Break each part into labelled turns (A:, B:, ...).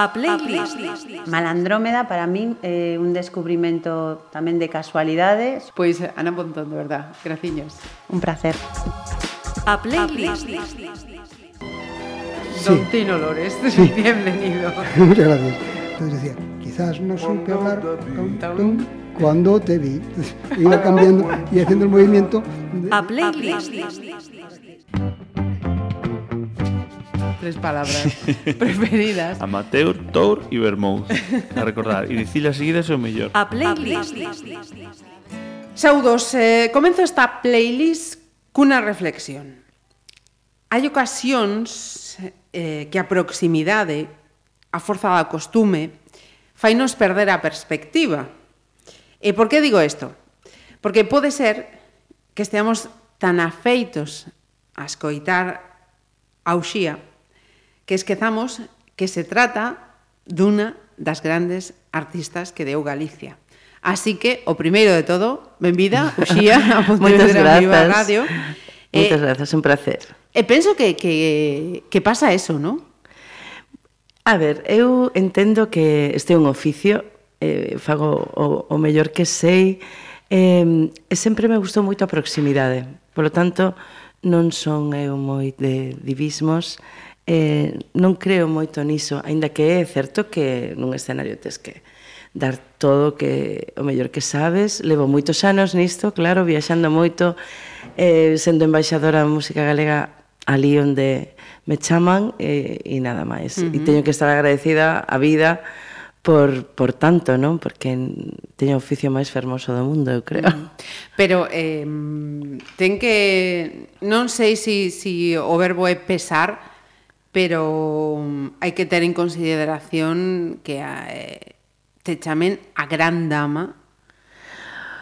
A: A playlist.
B: Malandrómeda para min é un descubrimento tamén de casualidades.
C: Pois Ana Pontón, de verdad, graciños.
B: Un placer.
A: A playlist.
C: Don Tino Lores,
D: Sí.
C: bienvenido.
D: Muchas gracias. Entonces decía, quizás no supe hablar tum, tum, cuando te vi. Iba cambiando y haciendo el movimiento. de-
A: A playlist.
C: tres palabras preferidas.
E: Amateur, tour e vermouth. A recordar, e dicilas seguidas é o mellor.
A: A playlist.
C: Saudos, eh, comenzo esta playlist cunha reflexión. Hai ocasións eh, que a proximidade, a forza da costume, fainos perder a perspectiva. E por que digo isto? Porque pode ser que esteamos tan afeitos a escoitar a uxía que esquezamos que se trata dunha das grandes artistas que deu Galicia. Así que, o primeiro de todo, benvida, Uxía, a Pontevedra Viva Radio.
F: Moitas
C: eh,
F: grazas, un placer.
C: E penso que, que, que pasa eso, non?
F: A ver, eu entendo que este é un oficio, eh, fago o, o mellor que sei, eh, e sempre me gustou moito a proximidade. Por lo tanto, non son eu moi de divismos, eh, non creo moito niso, aínda que é certo que nun escenario tes que dar todo que o mellor que sabes. Levo moitos anos nisto, claro, viaxando moito, eh, sendo embaixadora de música galega ali onde me chaman e, eh, e nada máis. Uh -huh. E teño que estar agradecida a vida por, por tanto, non? Porque teño o oficio máis fermoso do mundo, eu creo.
C: Pero eh, ten que... Non sei se si, si o verbo é pesar, pero mm, hai que ter en consideración que a, eh, te chamen a gran dama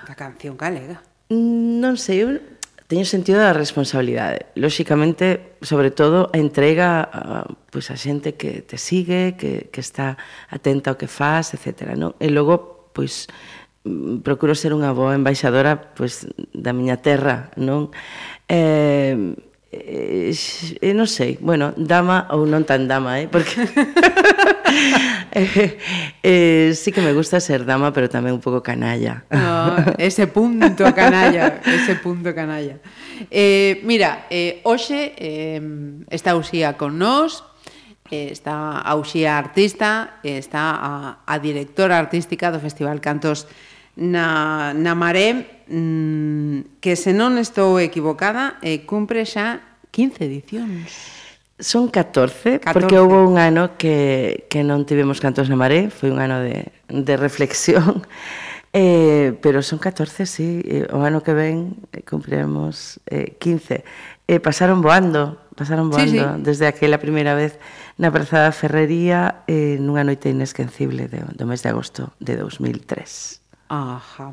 C: da canción galega.
F: Non sei, eu teño sentido da responsabilidade. Lóxicamente, sobre todo, a entrega a, pues, pois, a xente que te sigue, que, que está atenta ao que faz, etc. Non? E logo, pois, mm, procuro ser unha boa embaixadora pois, da miña terra, non? Eh, eh, eh, non sei, bueno, dama ou non tan dama, eh, porque eh, eh, sí que me gusta ser dama, pero tamén un pouco canalla.
C: No, ese punto canalla, ese punto canalla. Eh, mira, eh, hoxe eh, está Uxía con nós, eh, está a Uxía artista, eh, está a, a directora artística do Festival Cantos na, na Maré mmm, que se non estou equivocada eh, cumpre xa 15 edicións.
F: Son 14,
C: 14.
F: porque houve un ano que, que non tivemos cantos na Maré, foi un ano de, de reflexión, eh, pero son 14, sí, eh, o ano que ven cumpriremos eh, 15. Eh, eh, pasaron voando, pasaron voando,
C: sí, sí.
F: desde aquela primeira vez na Prazada Ferrería, eh, nunha noite inesquencible de, do mes de agosto de 2003.
C: Ajá.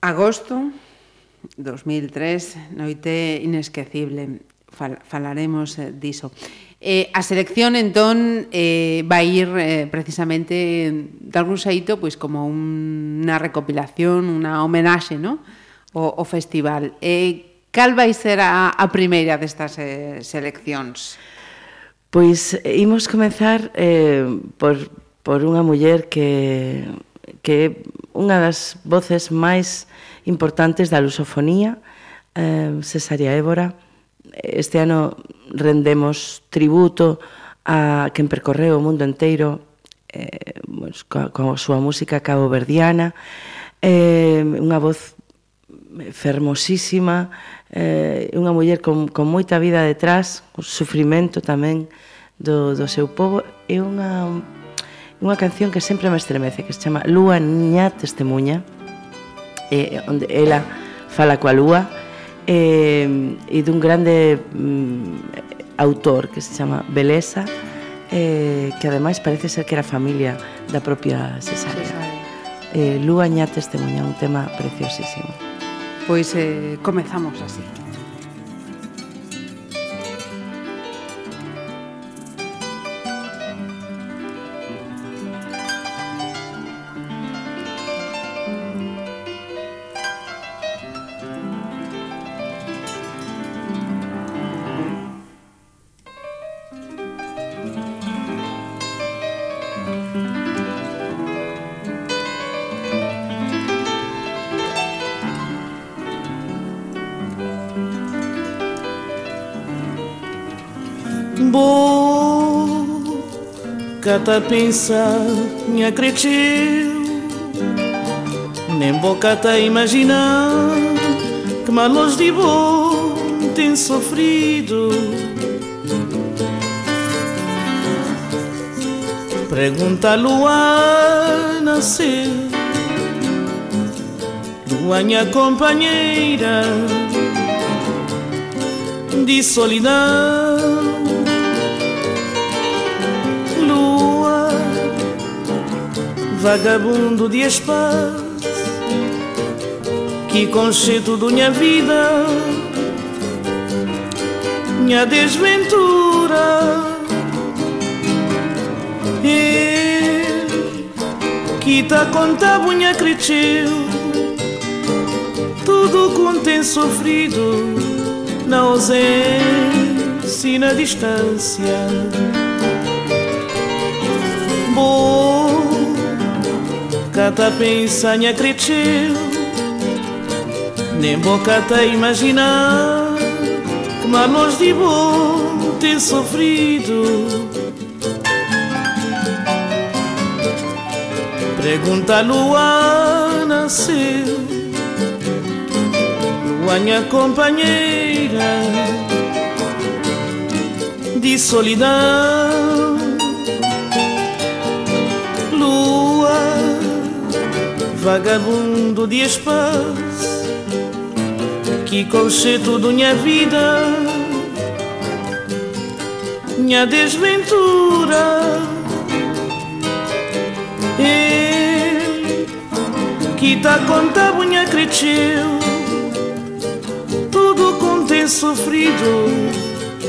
C: Agosto 2003, noite inesquecible. Fal falaremos eh, diso. Eh, a selección entón eh, vai ir eh, precisamente de algún xeito pois como un, unha recopilación, unha homenaxe, no? O, o festival. Eh, cal vai ser a, a primeira destas eh, seleccións?
F: Pois imos comenzar eh, por, por unha muller que que é unha das voces máis importantes da lusofonía, eh, Cesaria Évora. Este ano rendemos tributo a quen percorreu o mundo enteiro eh, pues, coa, coa súa música cabo verdiana, eh, unha voz fermosísima, eh, unha muller con, con moita vida detrás, o sufrimento tamén do, do seu povo, é unha unha canción que sempre me estremece, que se chama Lúa Niña Testemunha, eh, onde ela fala coa lúa, eh, e dun grande mm, autor que se chama Beleza, eh, que ademais parece ser que era familia da propia Cesárea. Cesárea. Eh, Lúa Niña Testemunha, un tema preciosísimo.
C: Pois eh, comezamos así.
G: tanta pensar acrediteu Nem bocata tá imaginar Que malos de bom tem sofrido. Pergunta a lua nascer Lua é minha companheira De solidão. Vagabundo de espaço Que conceito da minha vida Minha desventura. Ele que tá conta bunha cresceu Tudo com tem sofrido Na ausência e na distância. Boca Bocata pensania creteu Nem bocata imaginar Que malos de bom tem sofrido. Pergunta Luana se Luana é companheira De solidão. Vagabundo de espaço Que conceito da minha vida Minha desventura. Que tá conta bunha cresceu Tudo com tem sofrido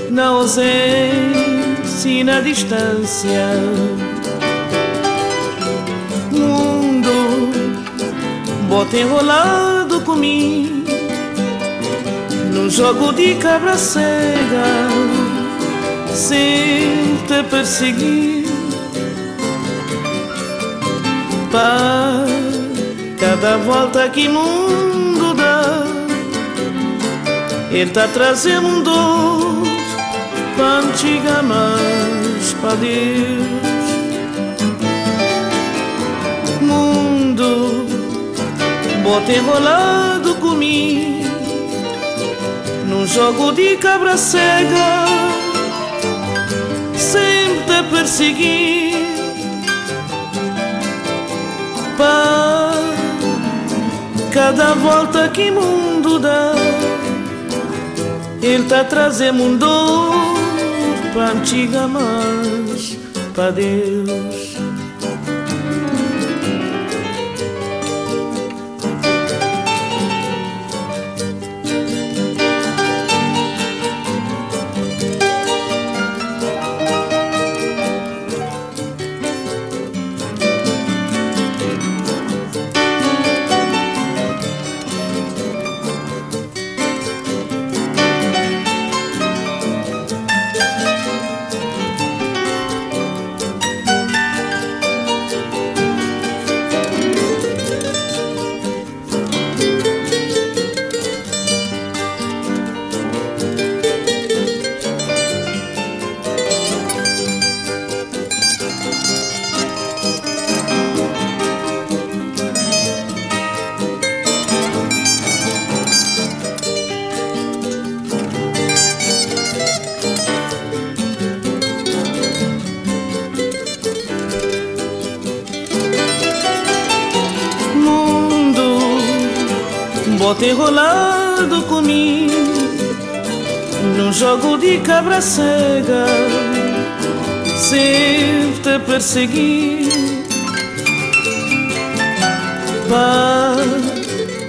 G: Na ausência e na distância Bota enrolado comigo Num jogo de cabra cega Sem te perseguir. Pai Cada volta que mundo dá Ele tá trazendo dor Pra antiga mais pra Deus Bota enrolado comigo Num jogo de cabra cega Sempre te perseguir. Pai Cada volta que mundo dá Ele tá trazendo um dor Pra antiga mais Pra Deus cabra cega Sempre te perseguir. Pá,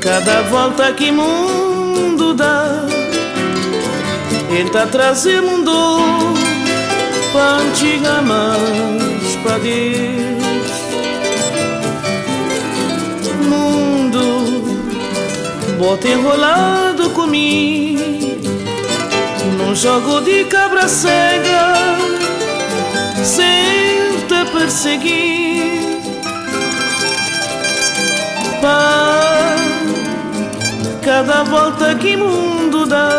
G: cada volta que mundo dá Ele tá trazendo um dor Pra antiga mais pra Deus. Bota enrolado comigo Num jogo de cabra cega Sem te perseguir. Pá, cada volta que mundo dá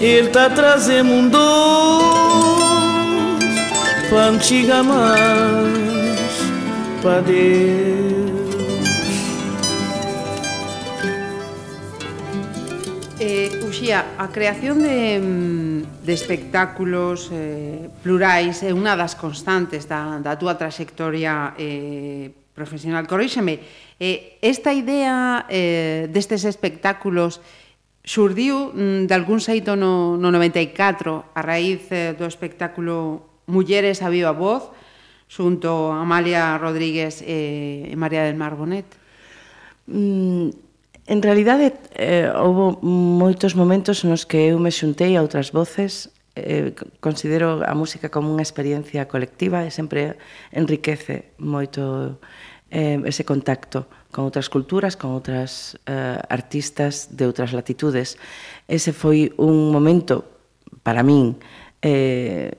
G: Ele tá trazendo um doce Pra antiga mais Deus
C: Lucía, a creación de, mm, de espectáculos eh, plurais é unha das constantes da, da túa trayectoria eh, profesional. Corríxeme, eh, esta idea eh, destes espectáculos xurdiu mm, de algún xeito no, no 94 a raíz eh, do espectáculo Mulleres a viva voz xunto a Amalia Rodríguez eh, e María del Mar Bonet?
F: Mm, En realidade, eh, houve moitos momentos nos que eu me xuntei a outras voces eh, considero a música como unha experiencia colectiva e sempre enriquece moito eh, ese contacto con outras culturas, con outras eh, artistas de outras latitudes. Ese foi un momento para min eh,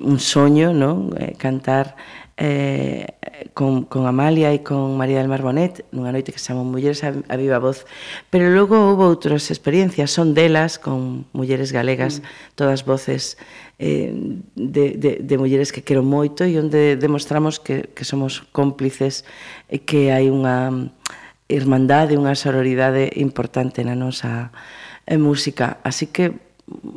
F: un soño, non? Eh, cantar eh, con, con Amalia e con María del Mar Bonet nunha noite que se chamou Mulleres a, a viva voz pero logo houve outras experiencias son delas con mulleres galegas mm. todas voces eh, de, de, de mulleres que quero moito e onde demostramos que, que somos cómplices e que hai unha irmandade, unha sororidade importante na nosa eh, música así que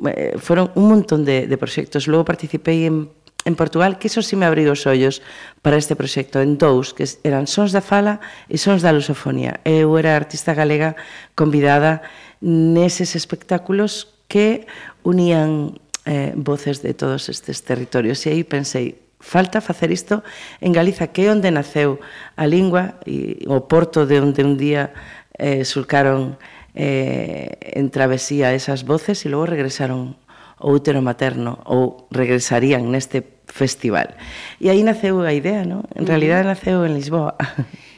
F: Eh, foron un montón de, de proxectos. Logo participei en, en Portugal, que iso sí me abriu os ollos para este proxecto, en dous, que eran Sons da Fala e Sons da Lusofonía. Eu era artista galega convidada neses espectáculos que unían eh, voces de todos estes territorios. E aí pensei, falta facer isto en Galiza, que é onde naceu a lingua e o porto de onde un día eh, surcaron eh, en travesía esas voces e logo regresaron ao útero materno ou regresarían neste festival. E aí naceu a idea, non? En realidad naceu en Lisboa.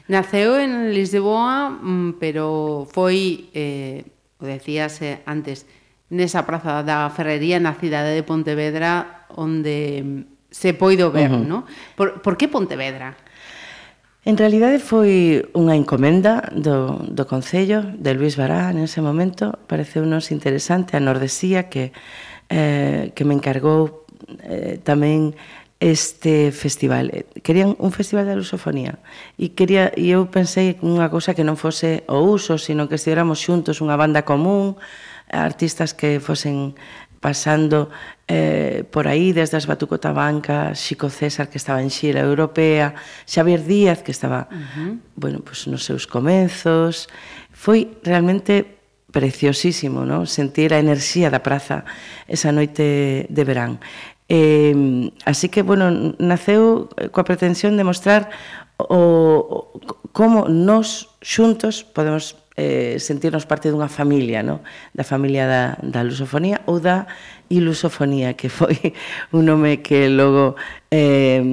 C: Naceu en Lisboa, mm, pero foi, eh, o decías eh, antes, nesa praza da Ferrería na cidade de Pontevedra onde se poido ver, uh -huh. ¿no? Por, por que Pontevedra?
F: En realidade foi unha encomenda do, do Concello de Luis Bará en ese momento. Pareceunos interesante a Nordesía que, eh, que me encargou eh, tamén este festival. Querían un festival da lusofonía e quería e eu pensei unha cousa que non fose o uso, sino que estivéramos xuntos unha banda común, artistas que fosen pasando eh, por aí, desde as Batucotabanca, Xico César, que estaba en Xira Europea, Xavier Díaz, que estaba uh -huh. bueno, pues, nos seus comenzos. Foi realmente preciosísimo, ¿no? sentir a enerxía da praza esa noite de verán. Eh, así que, bueno, naceu coa pretensión de mostrar o, o como nós xuntos podemos eh, sentirnos parte dunha familia, no? da familia da, da lusofonía ou da ilusofonía, que foi un nome que logo eh,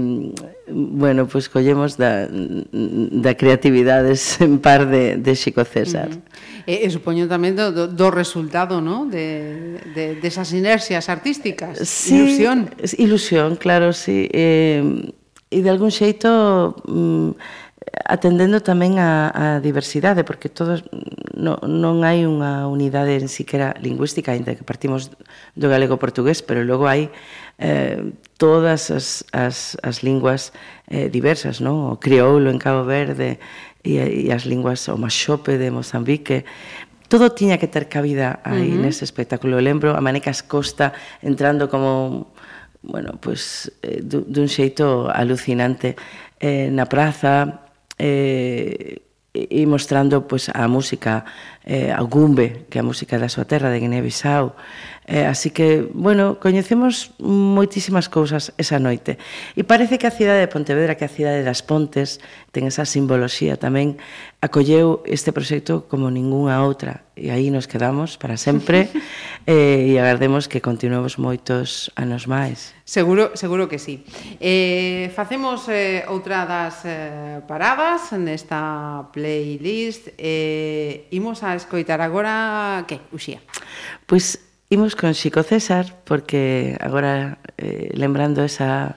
F: bueno, pois pues, collemos da, da creatividade en par de, de Xico César. Uh -huh.
C: E, e supoño tamén do, do, do resultado ¿no? de, de, desas de inercias artísticas,
F: sí, ilusión. Ilusión, claro, sí. Eh, e de algún xeito... Mm, atendendo tamén a, a diversidade, porque todos no, non hai unha unidade en siquera lingüística, ainda que partimos do galego-portugués, pero logo hai eh, todas as, as, as linguas eh, diversas, non? o crioulo en Cabo Verde e, e as linguas o maxope de Mozambique, todo tiña que ter cabida aí uh -huh. nese espectáculo. Eu lembro a Manecas Costa entrando como bueno, pues, eh, dun xeito alucinante eh, na praza, eh, e mostrando pois, a música eh, a Gumbe, que é a música da súa terra, de Guinea-Bissau. Eh, así que, bueno, coñecemos moitísimas cousas esa noite. E parece que a cidade de Pontevedra, que é a cidade das Pontes, ten esa simboloxía tamén, acolleu este proxecto como ningunha outra. E aí nos quedamos para sempre. eh, e agardemos que continuemos moitos anos máis.
C: Seguro, seguro que sí. Eh, facemos eh, outra das eh, paradas nesta playlist. Eh, imos a escoitar agora que, Uxía?
F: Pois imos con Xico César, porque agora, eh, lembrando esa,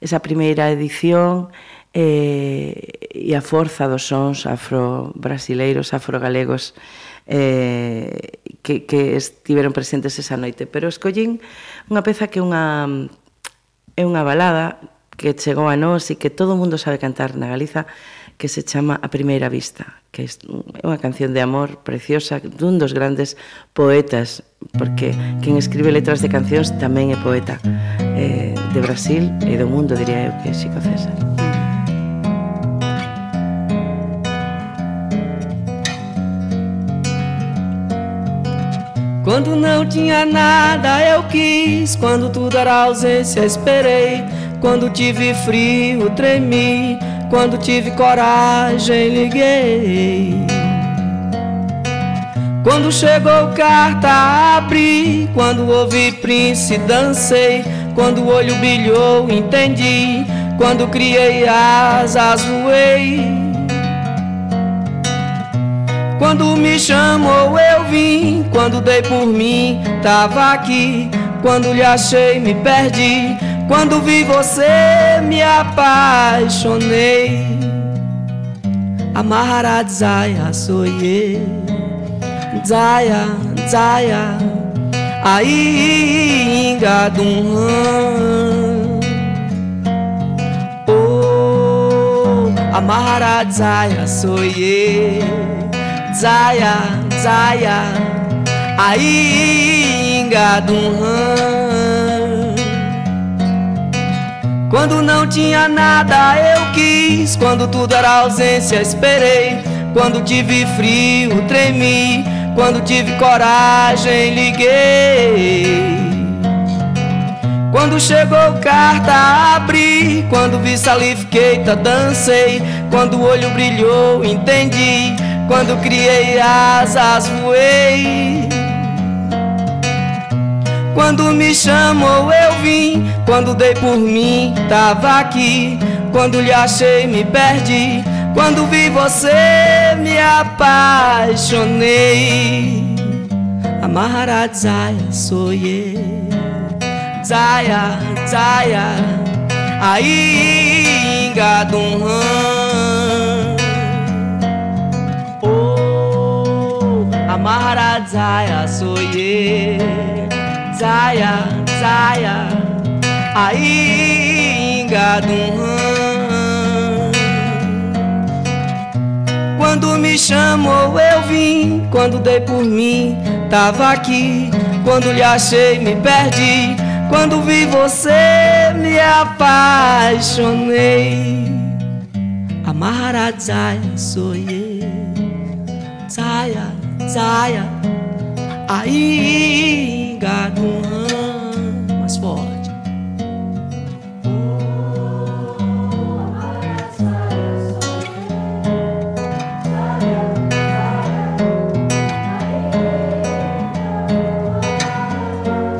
F: esa primeira edición, eh, e a forza dos sons afro-brasileiros, afro-galegos, afro eh, que, que estiveron presentes esa noite. Pero escollín unha peza que unha, é unha balada que chegou a nós e que todo o mundo sabe cantar na Galiza, que se chama A Primeira Vista, que é unha canción de amor preciosa dun dos grandes poetas, porque quen escribe letras de cancións tamén é poeta eh, de Brasil e do mundo, diría eu, que é Chico César.
H: Quando não tinha nada eu quis, quando tudo era ausência esperei, quando tive frio tremi, quando tive coragem liguei. Quando chegou carta abri, quando ouvi Prince dancei, quando o olho brilhou entendi, quando criei asas voei. Quando me chamou eu vim, quando dei por mim tava aqui, quando lhe achei me perdi, quando vi você me apaixonei. Amarra Zaya soye, Zaya, Zaya, aí engadum. Oh, Amarra Zaya soye. Zaya, Zaya, aí engadum. Quando não tinha nada eu quis, quando tudo era ausência esperei, quando tive frio tremi, quando tive coragem liguei. Quando chegou carta abri, quando vi salifiqueita dancei, quando o olho brilhou entendi, quando criei asas voei. Quando me chamou eu vim, quando dei por mim tava aqui, quando lhe achei me perdi, quando vi você me apaixonei. Amarra Zaya soye, Zaya, Zaya, aí engadum. Amarra Zaya soye. Zaya, Zaya, aí engadum. Quando me chamou eu vim, quando dei por mim tava aqui, quando lhe achei me perdi, quando vi você me apaixonei. Amarra Zaya, soye, Zaya, saia aí gado, mais forte.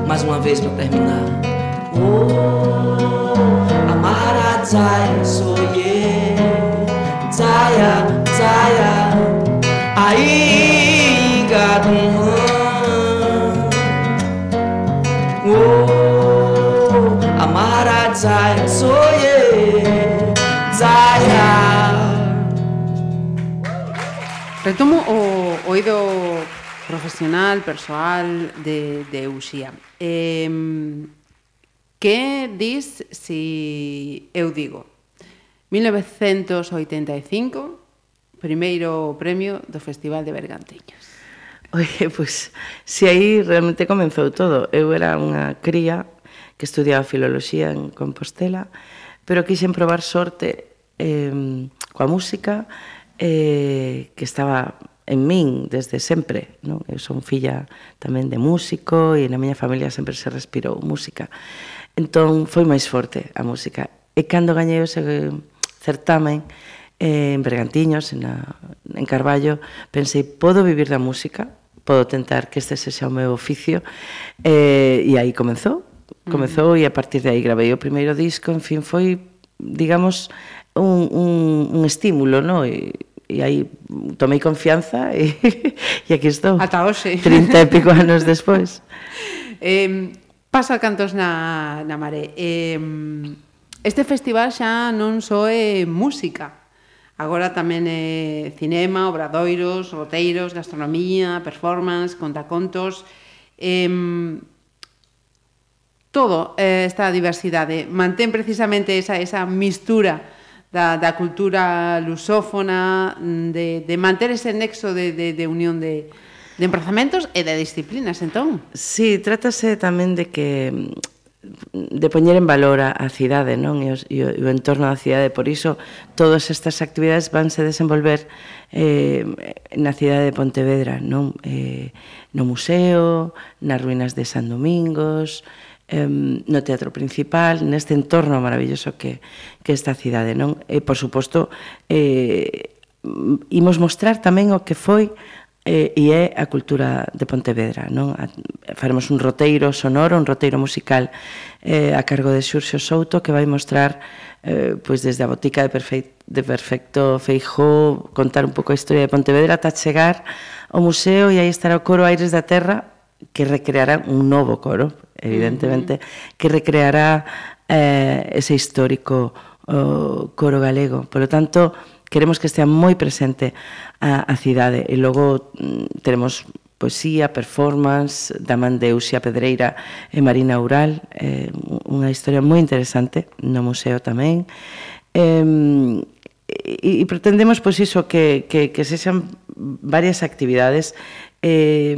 H: Mais uma vez para terminar. Oh, amara sou eu, saia, saia aí. Zion, so yeah, Zaya.
C: Retomo o oído profesional, persoal de, de Uxía. Eh, que dis si eu digo 1985, primeiro premio do Festival de Bergantiños.
F: Oye, pois, si aí realmente comenzou todo. Eu era unha cría que estudiaba filoloxía en Compostela, pero quixen probar sorte eh, coa música eh, que estaba en min desde sempre. Non? Eu son filla tamén de músico e na miña familia sempre se respirou música. Entón foi máis forte a música. E cando gañei ese certamen, Eh, en Bergantiños, en, a, en Carballo, pensei, podo vivir da música? Podo tentar que este sexa o meu oficio? Eh, e aí comezou, comezou uh -huh. e a partir de aí gravei o primeiro disco, en fin, foi, digamos, un, un, un estímulo, no? E, e aí tomei confianza e, e aquí estou.
C: Ata hoxe.
F: 30 e pico anos despois.
C: eh, pasa cantos na, na mare. Eh, este festival xa non só é música, Agora tamén é cinema, obradoiros, roteiros, gastronomía, performance, contacontos... Eh, todo eh, esta diversidade mantén precisamente esa, esa mistura da, da cultura lusófona, mm, de, de manter ese nexo de, de, de unión de, de emprazamentos e de disciplinas, entón.
F: Sí, trátase tamén de que de poñer en valor a, a cidade non? E, os, e, o, e o entorno da cidade. Por iso todas estas actividades vanse desenvolver eh, na cidade de Pontevedra non? Eh, no museo nas ruínas de San Domingos eh, no teatro principal neste entorno maravilloso que, que esta cidade non? E por suposto eh, imos mostrar tamén o que foi eh, e, e é a cultura de Pontevedra. Non? A, faremos un roteiro sonoro, un roteiro musical eh, a cargo de Xurxo Souto que vai mostrar eh, pois desde a botica de Perfecto, de Perfecto Feijó contar un pouco a historia de Pontevedra ata chegar ao museo e aí estará o coro Aires da Terra que recreará un novo coro, evidentemente, uh -huh. que recreará eh, ese histórico o coro galego. Por lo tanto, queremos que estea moi presente a, a cidade e logo mm, teremos poesía, performance, da man de Uxia Pedreira e Marina Ural, eh, unha historia moi interesante no museo tamén. Eh, e, e pretendemos pois iso que, que, que sexan varias actividades eh,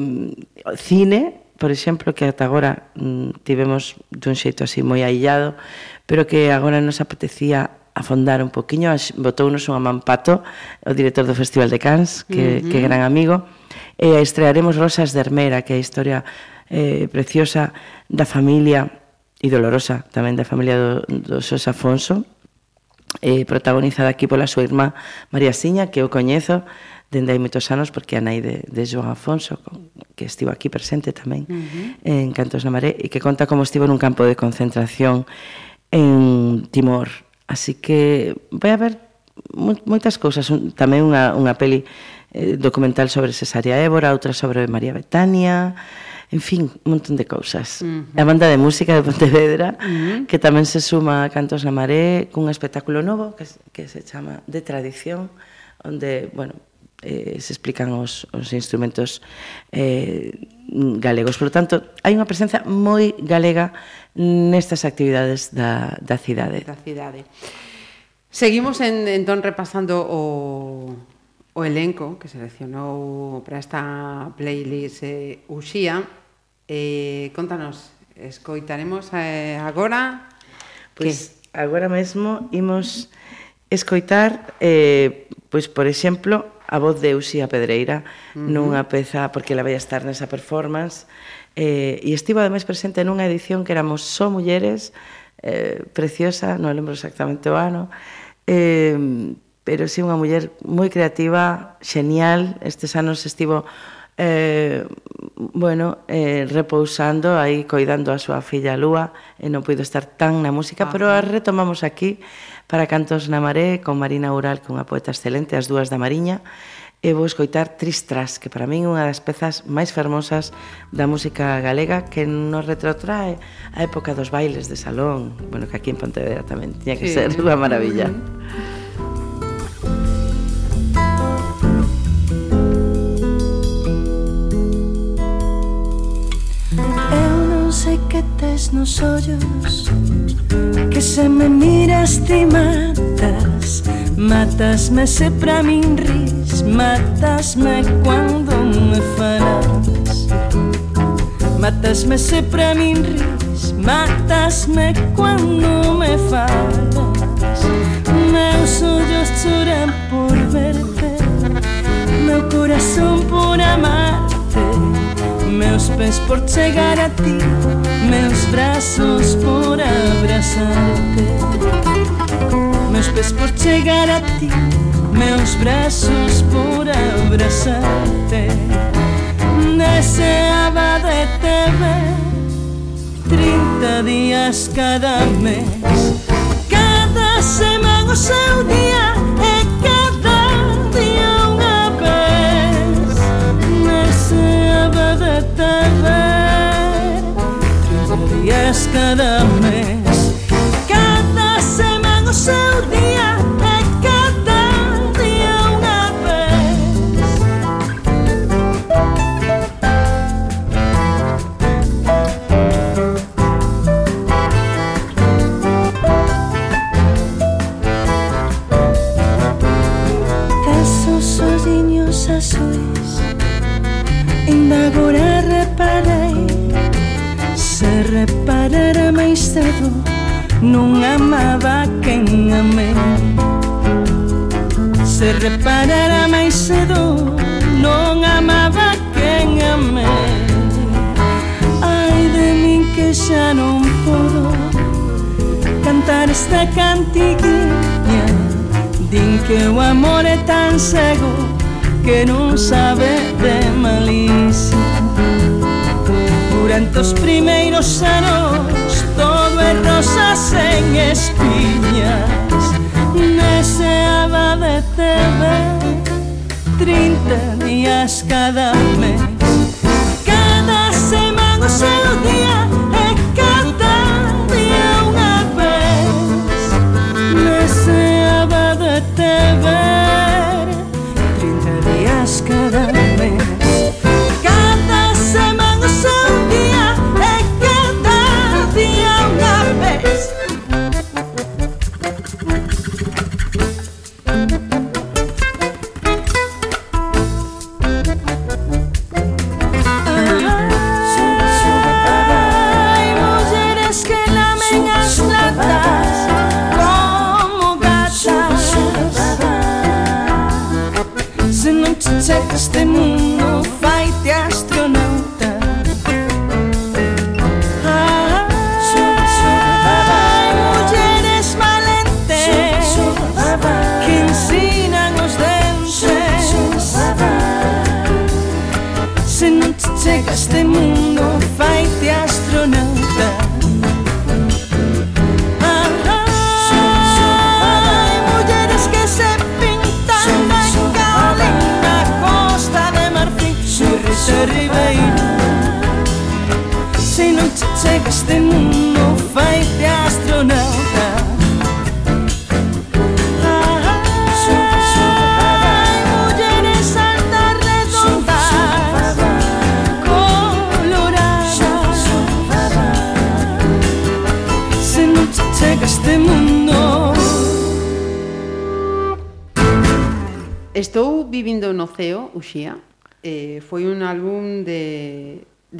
F: cine, por exemplo, que ata agora mm, tivemos dun xeito así moi aillado, pero que agora nos apetecía afondar un poquinho, botounos unha man pato o director do Festival de Cans, que, uh -huh. que gran amigo, e estrearemos Rosas de Hermera, que é a historia eh, preciosa da familia e dolorosa tamén da familia do, do Xos Afonso, eh, protagonizada aquí pola súa irmá María Siña, que eu coñezo dende hai moitos anos, porque a nai de, de Joan Afonso, que estivo aquí presente tamén, uh -huh. en Cantos na Maré, e que conta como estivo nun campo de concentración en Timor, Así que vai haber moitas cousas, tamén unha, unha peli eh, documental sobre Cesaria Évora, outra sobre María Betania, en fin, un montón de cousas. Uh -huh. A banda de música de Pontevedra, uh -huh. que tamén se suma a Cantos na Maré, cun espectáculo novo que, que se chama De Tradición, onde, bueno, eh, se explican os, os instrumentos eh, galegos. Por lo tanto, hai unha presencia moi galega nestas actividades da, da cidade.
C: Da cidade. Seguimos en, entón repasando o, o elenco que seleccionou para esta playlist eh, Uxía. Eh, contanos, escoitaremos eh, agora...
F: Pois agora mesmo imos escoitar, eh, pois, por exemplo, a voz de Uxía Pedreira uh -huh. nunha peza, porque ela vai estar nesa performance, eh, e estivo ademais presente nunha edición que éramos só mulleres, eh, preciosa, non lembro exactamente o ano, eh, pero sí unha muller moi creativa, xenial, estes anos estivo eh, bueno, eh, repousando aí, coidando a súa filla Lúa, e non puido estar tan na música, Ajá. pero a retomamos aquí, para Cantos na Maré con Marina Ural, que é unha poeta excelente, as dúas da Mariña, e vou escoitar Tristras, que para min é unha das pezas máis fermosas da música galega que nos retrotrae a época dos bailes de salón, bueno, que aquí en Pontevedra tamén tiña que sí. ser unha maravilla. Mm -hmm.
I: Nos ollos Que se me miras ti matas Matasme se pra min ris Matasme quando me falas. Matasme se pra min ris Matasme quando me falas. Meus ollos choran por verte Meu corazón por amarte Meus pés por chegar a ti Meus braços por abraçar-te. Meus pés por chegar a ti Meus braços por abraçar-te. Deseaba de te ver Trinta dias cada mes. Cada semana o seu dia dias cada cada mes. Cada semana o sea un día. non amaba quen amei Se reparara máis cedo non amaba quen amei Ai de min que xa non podo cantar esta cantiguinha Din que o amor é tan cego que non sabe de malicia. Durante os primeiros anos de rosas en espiñas. Deseaba de te ver 30 días cada mes.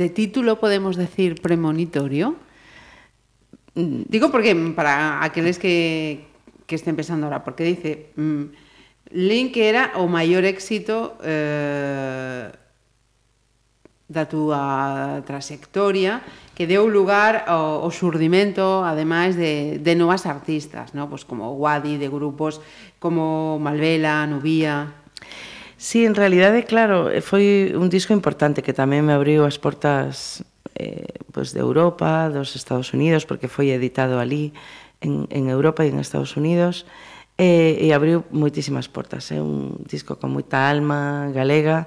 I: de
C: título podemos decir premonitorio? Mm, digo porque mm, para aqueles que, que estén pensando ahora, porque dice, mmm, Link era o maior éxito eh, da túa trayectoria que deu lugar ao, ao surdimento, ademais, de, de novas artistas, no? pois como Wadi, de grupos como Malvela, Nubía...
F: Sí, en realidade, eh, claro, eh, foi un disco importante que tamén me abriu as portas eh, pues de Europa, dos Estados Unidos, porque foi editado ali en, en Europa e en Estados Unidos, eh, e abriu moitísimas portas. É eh? un disco con moita alma galega,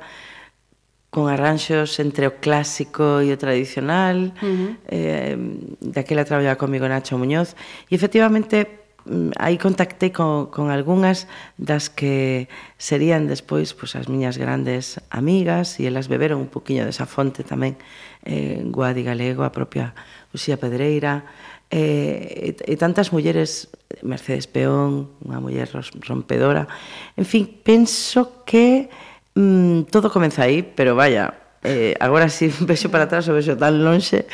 F: con arranxos entre o clásico e o tradicional. Uh -huh. eh, daquela traballaba comigo Nacho Muñoz. E efectivamente, Mm, aí contactei con, con algunhas das que serían despois pois, as miñas grandes amigas e elas beberon un poquinho desa fonte tamén eh, Guadi Galego, a propia Uxía Pedreira eh, e, e tantas mulleres Mercedes Peón, unha muller rompedora en fin, penso que mm, todo comeza aí pero vaya, eh, agora si vexo para atrás o vexo tan lonxe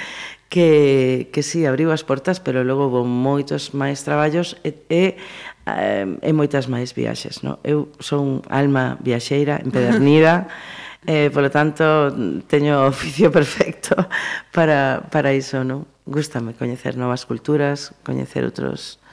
F: que, que sí, abriu as portas, pero logo houve moitos máis traballos e, e, e moitas máis viaxes. No? Eu son alma viaxeira, empedernida, eh, polo tanto, teño oficio perfecto para, para iso. No? Gústame coñecer novas culturas, coñecer outros,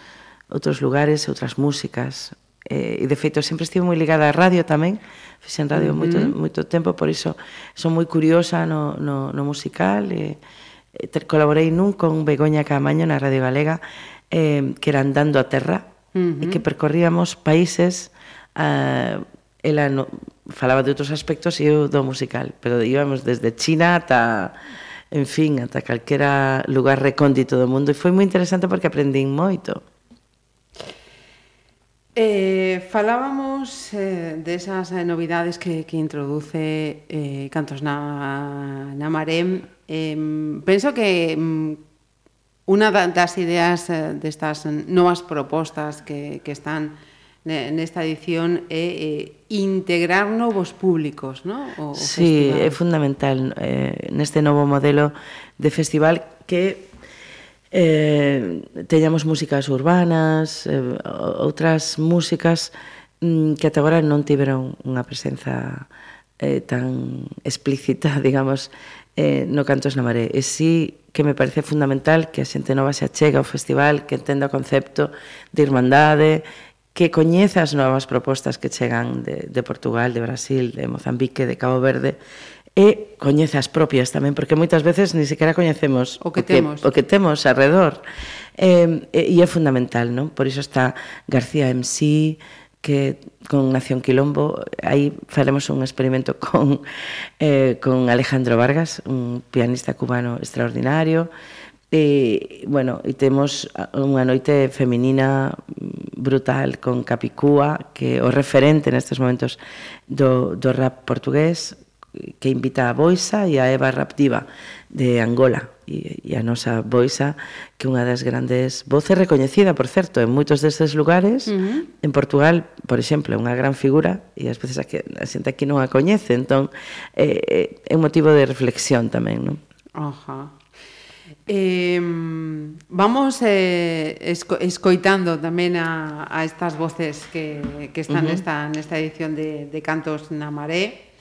F: outros lugares, outras músicas. Eh, e, de feito, sempre estive moi ligada á radio tamén, fixen radio uh -huh. moito, moito tempo, por iso son moi curiosa no, no, no musical e... Eh, Eh, colaborei nun con Begoña Camaño na Radio Galega eh, que era Andando a Terra uh -huh. e que percorríamos países eh, ela no, falaba de outros aspectos e eu do musical pero íbamos desde China ata en fin, ata calquera lugar recóndito do mundo e foi moi interesante porque aprendín moito
C: Eh, falábamos eh, desas de eh, novidades que, que introduce eh, Cantos na, na Marem. Eh, penso que mm, unha das ideas eh, destas novas propostas que, que están nesta edición é eh, integrar novos públicos, non? O, o
F: sí,
C: festival.
F: é fundamental eh, neste novo modelo de festival que eh, teñamos músicas urbanas, eh, outras músicas mm, que ata agora non tiveron unha presenza eh, tan explícita, digamos, eh, no Cantos na Maré. E sí que me parece fundamental que a xente nova se achega ao festival, que entenda o concepto de irmandade, que coñeza as novas propostas que chegan de, de Portugal, de Brasil, de Mozambique, de Cabo Verde, e coñece as propias tamén, porque moitas veces ni sequera coñecemos
C: o que, o que temos,
F: o que temos alrededor. Eh, e é fundamental, non? Por iso está García MC, que con Nación Quilombo, aí faremos un experimento con, eh, con Alejandro Vargas, un pianista cubano extraordinario, E, bueno, e temos unha noite feminina brutal con Capicúa, que é o referente nestes momentos do, do rap portugués, que invita a Boisa e a Eva Raptiva de Angola e, e a nosa Boisa que é unha das grandes voces recoñecida, por certo, en moitos destes lugares uh -huh. en Portugal, por exemplo, é unha gran figura e ás veces a, que, a xente aquí non a coñece entón é, é un motivo de reflexión tamén non?
C: Ajá. Eh, vamos eh, esco, escoitando tamén a, a estas voces que, que están uh -huh. nesta, nesta edición de, de Cantos na Maré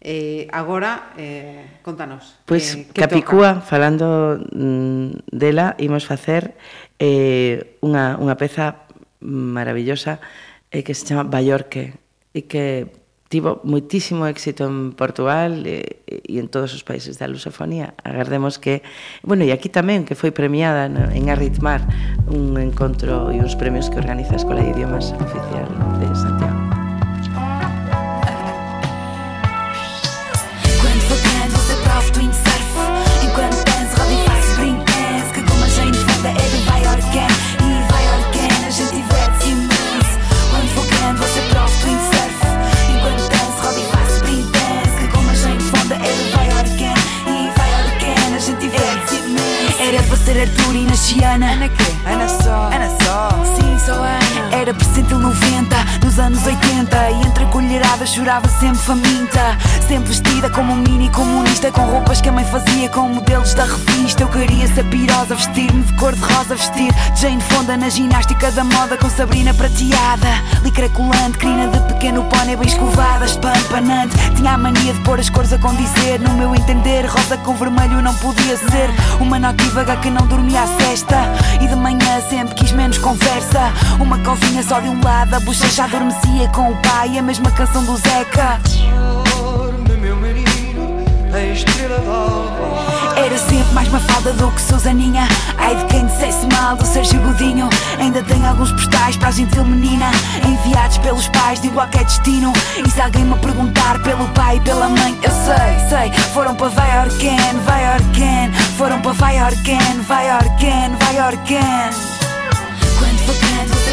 C: Eh, agora, eh, contanos.
F: Pois,
C: pues,
F: eh, Capicúa, toca? falando mm, dela, imos facer eh, unha, unha peza maravillosa eh, que se chama Baiorque e que tivo moitísimo éxito en Portugal e, e en todos os países da lusofonía. Agardemos que, bueno, e aquí tamén que foi premiada no, en Arritmar un encontro e uns premios que organiza a Escola de Idiomas Oficial de Santiago.
J: Ser Arthur e Nasciana Ana quê? Ana só. Ana só. Sim, só Ana. Era presente em 90, nos anos 80 E entre colheradas chorava sempre faminta. Sempre vestida como um mini comunista Com roupas que a mãe fazia com modelos da revista. Eu queria ser pirosa, vestir-me de cor de rosa Vestir Jane Fonda na ginástica da moda Com Sabrina prateada. Licra colante, crina de pequeno pônei bem escovada Espampanante. Tinha a mania de pôr as cores a condizer. No meu entender, rosa com vermelho não podia ser Uma notívaga que não dormia a cesta E de manhã sempre quis menos conversa. Uma covinha só de um lado A bochecha adormecia com o pai. A mesma canção do Zeca. Dorme meu menino A estrela era sempre mais mafalda do que Susaninha. Ai de quem dissesse mal do Sérgio Godinho. Ainda tenho alguns postais para a gentil menina. Enviados pelos pais de igual que é destino. E se alguém me perguntar pelo pai e pela mãe Eu sei, sei, foram para vai Orquen, vai Orquen Foram para vai Orquen, vai Orquen, vai Orquen Quando for grande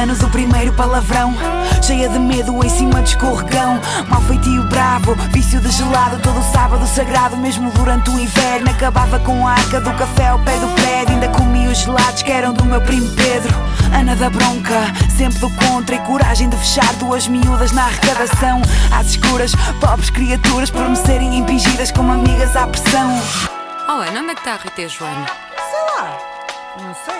J: anos o primeiro palavrão. Cheia de medo em cima de escorregão. Mal feitio bravo, vício de gelado. Todo sábado sagrado, mesmo durante o inverno. Acabava com a arca do café ao pé do prédio. Ainda comia os gelados que eram do meu primo Pedro. Ana da bronca, sempre do contra. E coragem de fechar duas miúdas na arrecadação. Às escuras, pobres criaturas Por me serem impingidas como amigas à pressão.
K: Oh Ana, onde é que está a Rita e a Joana?
J: Sei lá, não sei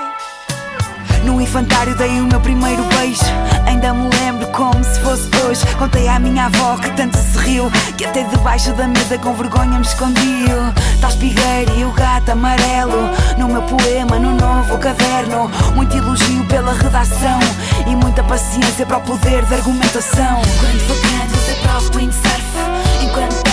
J: no infantário dei o meu primeiro beijo. Ainda me lembro como se fosse hoje. Contei à minha avó que tanto se riu Que até debaixo da mesa com vergonha me escondiu. Tal espigueiro e o gato amarelo No meu poema, no novo caderno. Muito elogio pela redação E muita paciência para o poder de argumentação. Quando grande você prova windsurf. Enquanto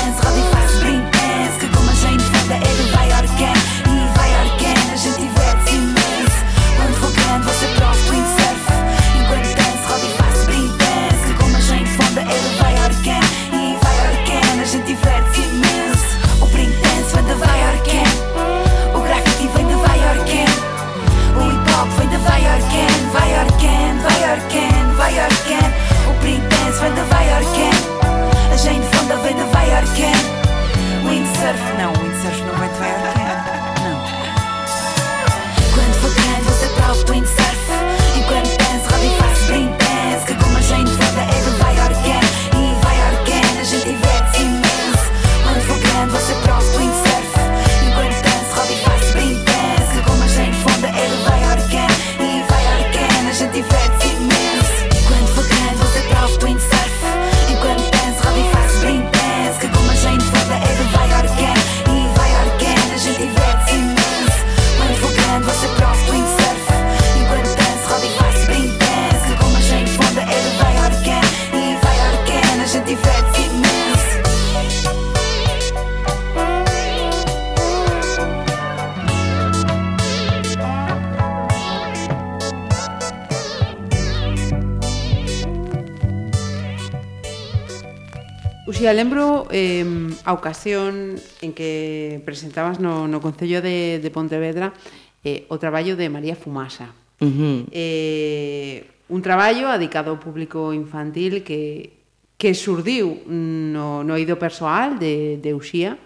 C: Uxía, lembro eh, a ocasión en que presentabas no, no Concello de, de Pontevedra eh, o traballo de María Fumasa.
F: Uh -huh.
C: eh, un traballo adicado ao público infantil que, que surdiu no, no ido persoal de, de Uxía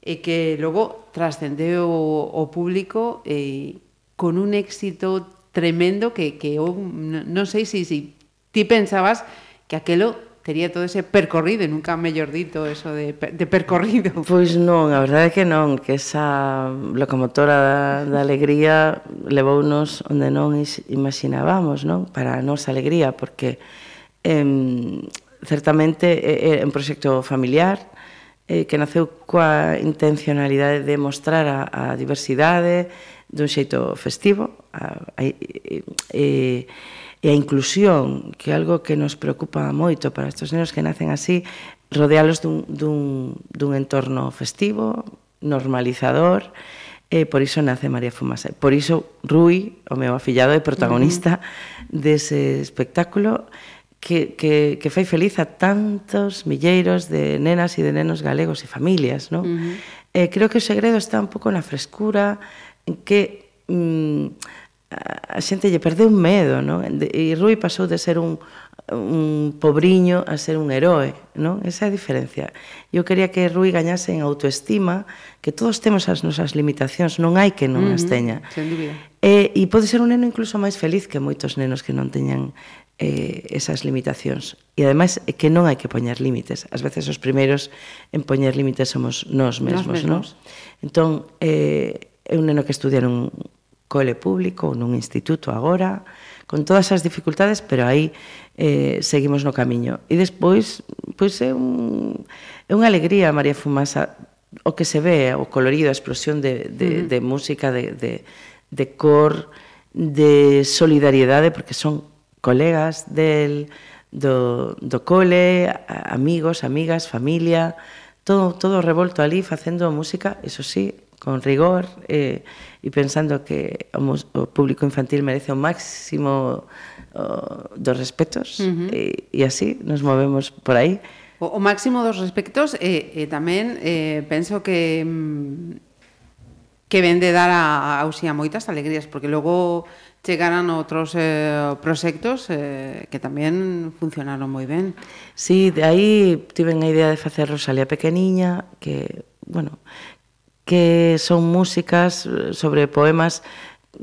C: e que logo trascendeu o, o público eh, con un éxito tremendo que, que eu non sei se si, si ti pensabas que aquelo tería todo ese percorrido, nunca mellor dito eso de, de percorrido.
F: Pois non, a verdade é que non, que esa locomotora da, da alegría levounos onde non imaginábamos, non? Para a nosa alegría, porque eh, certamente é, é un proxecto familiar, eh, que naceu coa intencionalidade de mostrar a, a diversidade dun xeito festivo, a, a, eh, e a inclusión, que é algo que nos preocupa moito para estes nenos que nacen así, rodealos dun, dun, dun entorno festivo, normalizador, e por iso nace María Fumasa. Por iso Rui, o meu afillado, é protagonista uh -huh. dese espectáculo que, que, que fai feliz a tantos milleiros de nenas e de nenos galegos e familias. non? Uh -huh. eh, creo que o segredo está un pouco na frescura, en que... Mm, a xente lle perdeu medo, non? E Rui pasou de ser un, un pobriño a ser un heroe, non? Esa é a diferencia. Eu quería que Rui gañase en autoestima, que todos temos as nosas limitacións, non hai que non uh -huh, as teña.
C: Sen dúbida.
F: E, e pode ser un neno incluso máis feliz que moitos nenos que non teñan eh, esas limitacións. E ademais é que non hai que poñer límites. Ás veces os primeiros en poñer límites somos nós mesmos, nós mesmos. non? Entón, eh, é un neno que estudia nun, cole público ou nun instituto agora, con todas as dificultades, pero aí eh, seguimos no camiño. E despois, pois é, un, é unha alegría, María Fumasa, o que se ve, o colorido, a explosión de, de, uh -huh. de música, de, de, de cor, de solidariedade, porque son colegas del, do, do cole, amigos, amigas, familia, todo, todo revolto ali facendo música, eso sí, con rigor, eh, e pensando que o, o público infantil merece o máximo o, dos respetos uh -huh. e, e así nos movemos por aí.
C: O, o máximo dos respectos e, e tamén eh, penso que mm, que vende dar a, a Uxía moitas alegrías, porque logo chegaran outros eh, proxectos eh, que tamén funcionaron moi ben.
F: Sí, de aí tiven a idea de facer Rosalía Pequeniña, que, bueno, que son músicas eh, sobre poemas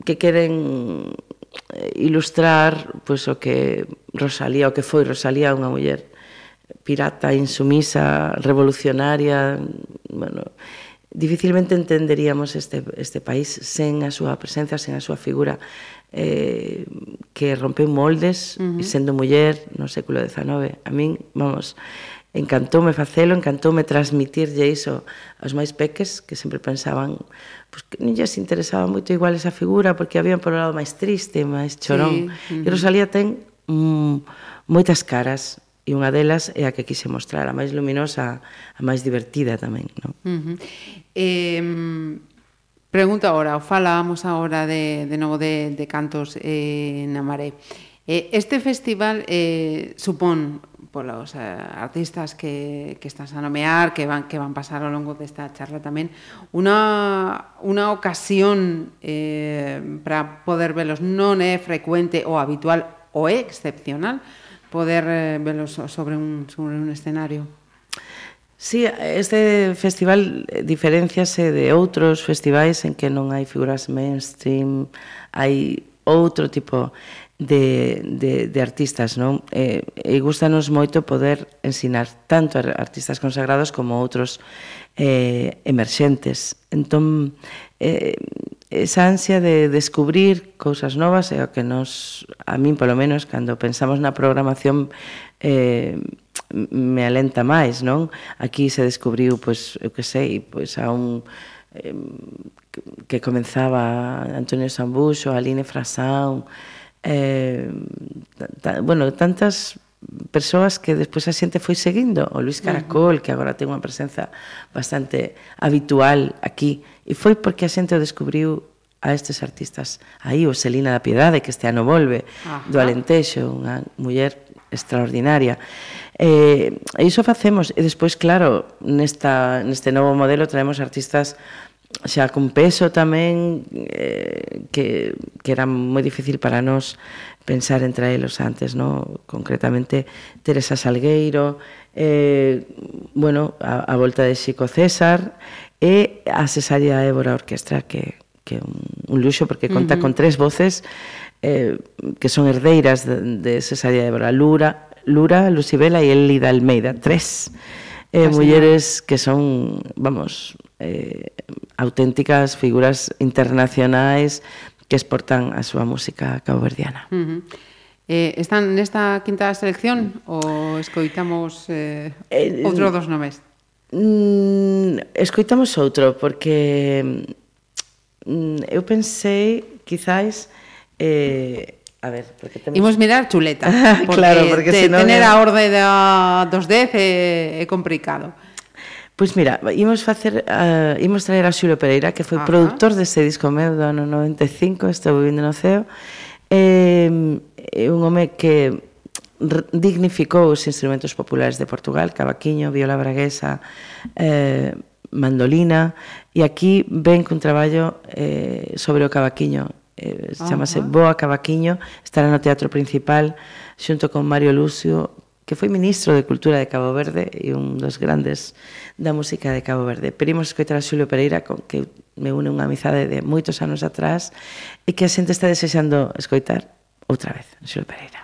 F: que queren eh, ilustrar pois, o que Rosalía, o que foi Rosalía unha muller pirata, insumisa, revolucionaria, bueno, dificilmente entenderíamos este, este país sen a súa presencia, sen a súa figura eh, que rompeu moldes uh -huh. sendo muller no século XIX. A min, vamos, encantoume facelo, encantoume transmitirlle iso aos máis peques que sempre pensaban pois, que non lles interesaba moito igual esa figura porque habían por un lado máis triste, máis chorón. Sí. Uh -huh. E Rosalía ten mm, moitas caras e unha delas é a que quise mostrar, a máis luminosa, a máis divertida tamén. Non?
C: Uh -huh. eh, pregunta agora, o falábamos agora de, de novo de, de cantos eh, na maré. Eh, este festival eh, supón polos eh, artistas que, que estás a nomear, que van, que van pasar ao longo desta charla tamén, unha, unha ocasión eh, para poder velos non é frecuente ou habitual ou é excepcional poder eh, velos sobre un, sobre un escenario.
F: Sí, este festival diferenciase de outros festivais en que non hai figuras mainstream, hai outro tipo de de, de, de artistas, non? E, e gustanos moito poder ensinar tanto a artistas consagrados como a outros eh, emerxentes. Entón, eh, esa ansia de descubrir cousas novas é o que nos, a min polo menos, cando pensamos na programación eh, me alenta máis, non? Aquí se descubriu, pois, eu que sei, pois a un eh, que comenzaba Antonio Sambuxo, Aline Frasán, eh, ta, bueno, tantas persoas que despois a xente foi seguindo, o Luis Caracol, uh -huh. que agora ten unha presenza bastante habitual aquí, e foi porque a xente o descubriu a estes artistas. Aí o Selina da Piedade, que este ano volve, Ajá. do Alentexo, unha muller extraordinaria. Eh, e iso facemos, e despois, claro, nesta, neste novo modelo traemos artistas xa con peso tamén eh, que, que era moi difícil para nós pensar en traelos antes, no? concretamente Teresa Salgueiro, eh, bueno, a, a volta de Xico César e a Cesárea Évora Orquestra que, que un, un luxo porque conta uh -huh. con tres voces eh, que son herdeiras de, de Cesárea Évora Lura, Lura, Lucibela e Elida Almeida, tres eh, mulleres que son, vamos, eh, auténticas figuras internacionais que exportan a súa música caboverdiana.
C: Uh -huh. Eh, están nesta quinta selección ou escoitamos eh, eh, outro dos nomes?
F: Mm, escoitamos outro, porque mm, eu pensei, quizáis, eh, A ver, porque temos...
C: Imos mirar chuleta.
F: Porque claro, porque
C: te,
F: senón...
C: Tener a orde da, dos 10 é, é complicado.
F: Pois mira, imos facer uh, imos traer a Xulio Pereira, que foi Ajá. produtor deste disco meu do ano 95, estou vivindo no ceo. É, é un home que dignificou os instrumentos populares de Portugal, cavaquiño, viola braguesa, eh, mandolina, e aquí ven cun traballo eh, sobre o cavaquiño, eh, chamase uh -huh. Boa Cavaquiño, estará no Teatro Principal xunto con Mario Lucio, que foi ministro de Cultura de Cabo Verde e un dos grandes da música de Cabo Verde. Pero imos escoitar a Xulio Pereira, con que me une unha amizade de moitos anos atrás, e que a xente está desexando escoitar outra vez, Xulio Pereira.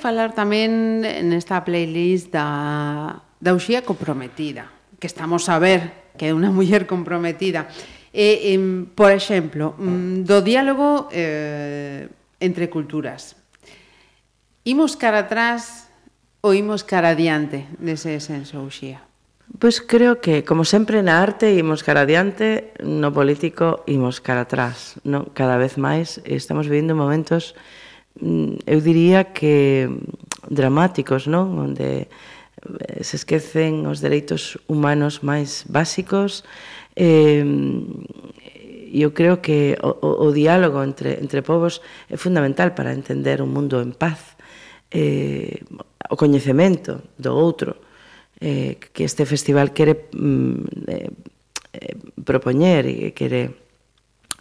C: falar tamén nesta playlist da, da Uxía comprometida, que estamos a ver que é unha muller comprometida. E, e, por exemplo, mm, do diálogo eh, entre culturas. Imos cara atrás ou imos cara adiante nese senso, Uxía?
F: Pois creo que, como sempre na arte, imos cara adiante, no político imos cara atrás. No? Cada vez máis estamos vivindo momentos Mm, eu diría que dramáticos, non? Onde eh, se esquecen os dereitos humanos máis básicos eh, eu creo que o, o, o diálogo entre, entre povos é fundamental para entender un mundo en paz eh, o coñecemento do outro eh, que este festival quere mm, eh, eh propoñer e quere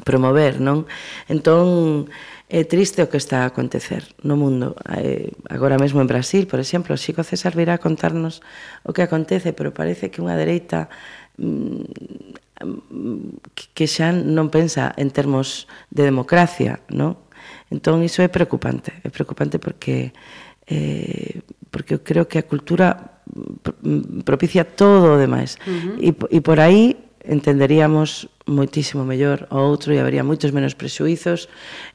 F: promover non entón É triste o que está a acontecer no mundo. Eh, agora mesmo en Brasil, por exemplo, Xico César virá a contarnos o que acontece, pero parece que unha dereita mm, que xa non pensa en termos de democracia, non? Entón, iso é preocupante. É preocupante porque eh, porque eu creo que a cultura mm, propicia todo o demais. Uh -huh. e, e por aí entenderíamos moitísimo mellor o outro e habería moitos menos prexuizos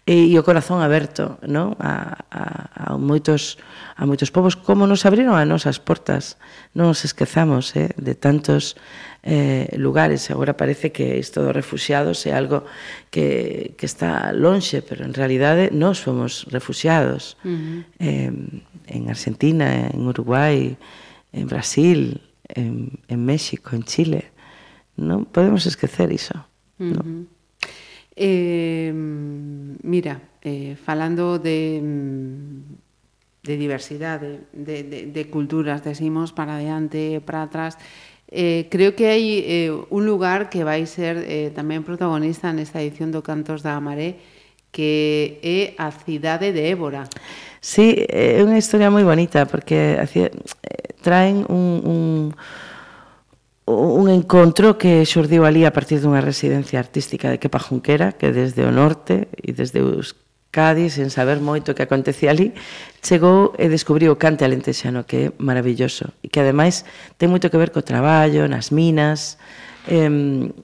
F: e, e o corazón aberto non? A, a, a, moitos, a moitos povos como nos abriron a nosas portas non nos esquezamos eh, de tantos eh, lugares agora parece que isto dos refugiados é algo que, que está lonxe pero en realidade nós somos refugiados uh -huh. eh, en Argentina, en Uruguai en Brasil en, en México, en Chile non podemos esquecer iso. Uh -huh. non?
C: Eh, mira, eh, falando de, mm, de diversidade, de, de, de culturas, decimos, para adiante, para atrás, eh, creo que hai eh, un lugar que vai ser eh, tamén protagonista nesta edición do Cantos da Maré, que é a cidade de Évora.
F: Sí, é unha historia moi bonita, porque eh, traen un, un, un encontro que xurdiu ali a partir dunha residencia artística de Kepa Junquera, que desde o norte e desde Euskadi, sen saber moito o que acontecía ali, chegou e descubriu o cante alentexano, que é maravilloso, e que ademais ten moito que ver co traballo, nas minas, é,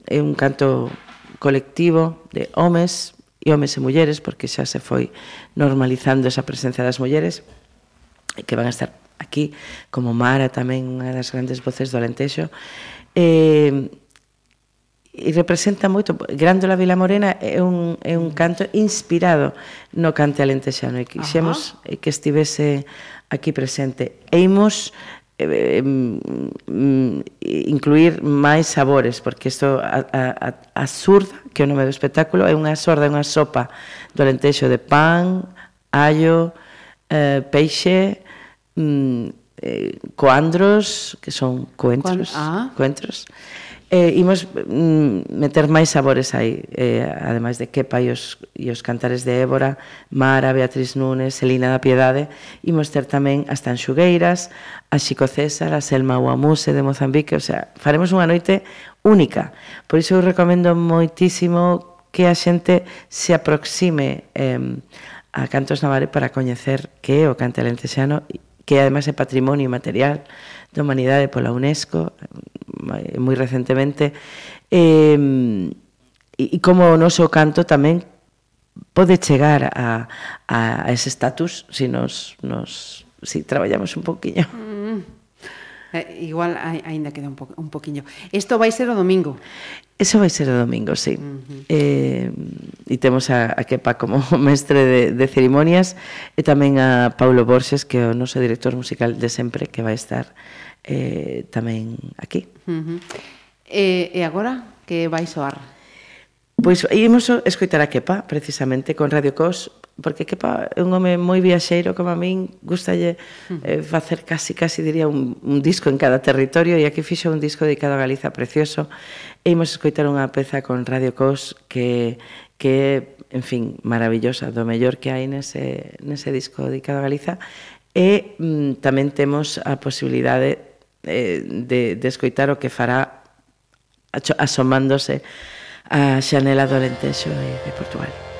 F: é un canto colectivo de homes e homes e mulleres, porque xa se foi normalizando esa presencia das mulleres, que van a estar aquí, como Mara tamén, unha das grandes voces do Alentexo, eh, e representa moito Grándola Vila Morena é un, é un canto inspirado no cante alentexano e quixemos Ajá. Eh, que estivese aquí presente e imos eh, mm, incluir máis sabores porque isto a, a, a surda que é o nome do espectáculo é unha sorda, é unha sopa do alentexo de pan, allo eh, peixe mm, eh, coandros, que son coentros, ah. coentros. Eh, imos mm, meter máis sabores aí, eh, ademais de Kepa e os, e os cantares de Évora, Mara, Beatriz Núñez, Selina da Piedade, imos ter tamén as Tanxugueiras, a Xico César, a Selma Guamuse de Mozambique, o sea, faremos unha noite única. Por iso eu recomendo moitísimo que a xente se aproxime eh, a Cantos Navare para coñecer que é o cante alentexano que además é Patrimonio Material da Humanidade pola UNESCO eh, moi recentemente eh, e, e como o noso canto tamén pode chegar a, a, a ese estatus se si nos, nos si traballamos un poquinho. Mm.
C: Eh, igual aínda queda un, po, un poquinho. Isto vai ser o domingo.
F: Eso vai ser o domingo, sí. Uh -huh. eh, e temos a, a Kepa como mestre de, de cerimonias e tamén a Paulo Borges, que é o noso director musical de sempre, que vai estar eh, tamén aquí.
C: Uh -huh. e, e agora, que vai soar?
F: Pois ímos escoitar a Kepa, precisamente, con Radio Cos, porque Kepa é un home moi viaxeiro como a min, gustalle hmm. eh, facer casi, casi diría un, un disco en cada territorio e aquí fixo un disco dedicado a Galiza precioso e imos escoitar unha peza con Radio Cos que, que en fin, maravillosa, do mellor que hai nese, nese disco dedicado a Galiza e mm, tamén temos a posibilidade eh, de, de escoitar o que fará asomándose a Xanela do Alentexo e de Portugal.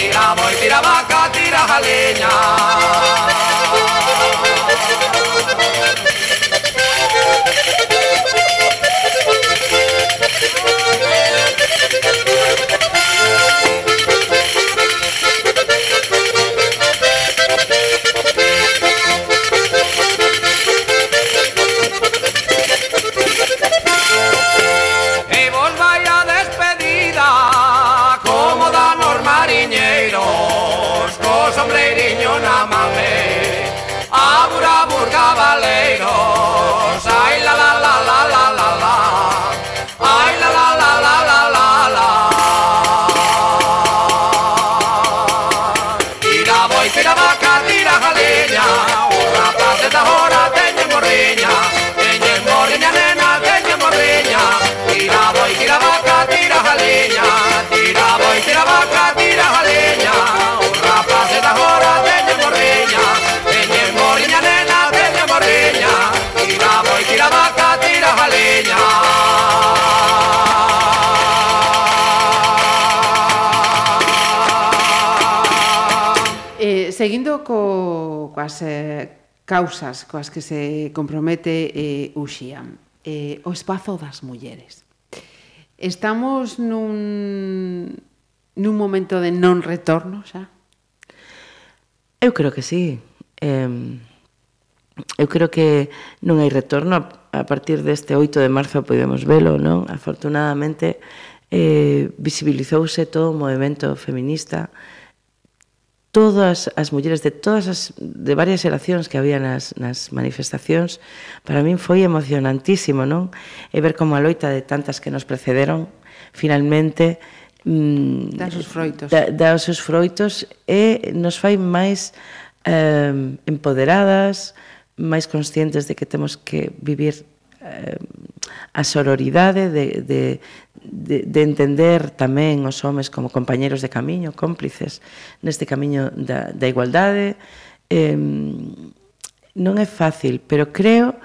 L: tira, voy, tira vaca, tira
C: jaleña. coas eh, causas coas que se compromete eh, Uxía. Eh, o espazo das mulleres. Estamos nun, nun momento de non retorno xa?
F: Eu creo que sí. Eh, eu creo que non hai retorno a partir deste 8 de marzo podemos velo, non? Afortunadamente eh, visibilizouse todo o movimento feminista todas as mulleres de todas as de varias xeracións que había nas, nas manifestacións, para min foi emocionantísimo, non? E ver como a loita de tantas que nos precederon finalmente mm,
C: dá os seus froitos.
F: Da, dá os seus froitos e nos fai máis eh, empoderadas, máis conscientes de que temos que vivir eh, a sororidade de, de, de, de entender tamén os homes como compañeros de camiño, cómplices neste camiño da, da igualdade. Eh, non é fácil, pero creo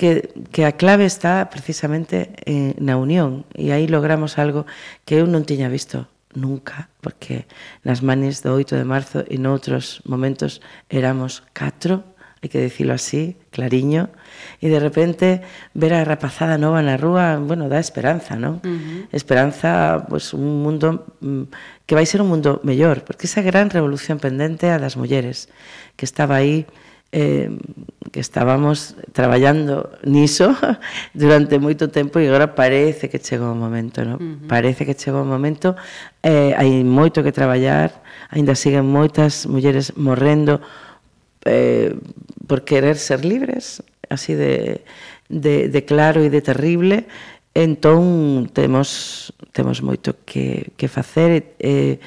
F: que, que a clave está precisamente eh, na unión e aí logramos algo que eu non tiña visto nunca, porque nas manes do 8 de marzo e noutros momentos éramos catro hai que dicilo así, clariño, e de repente ver a rapazada nova na rúa, bueno, dá esperanza, non? Uh -huh. Esperanza, pois, pues, un mundo mm, que vai ser un mundo mellor, porque esa gran revolución pendente a das mulleres, que estaba aí, eh, que estábamos traballando niso durante moito tempo e agora parece que chegou o momento, non? Uh -huh. Parece que chegou o momento, eh, hai moito que traballar, aínda siguen moitas mulleres morrendo, eh, por querer ser libres, así de, de, de claro e de terrible, entón temos, temos moito que, que facer e,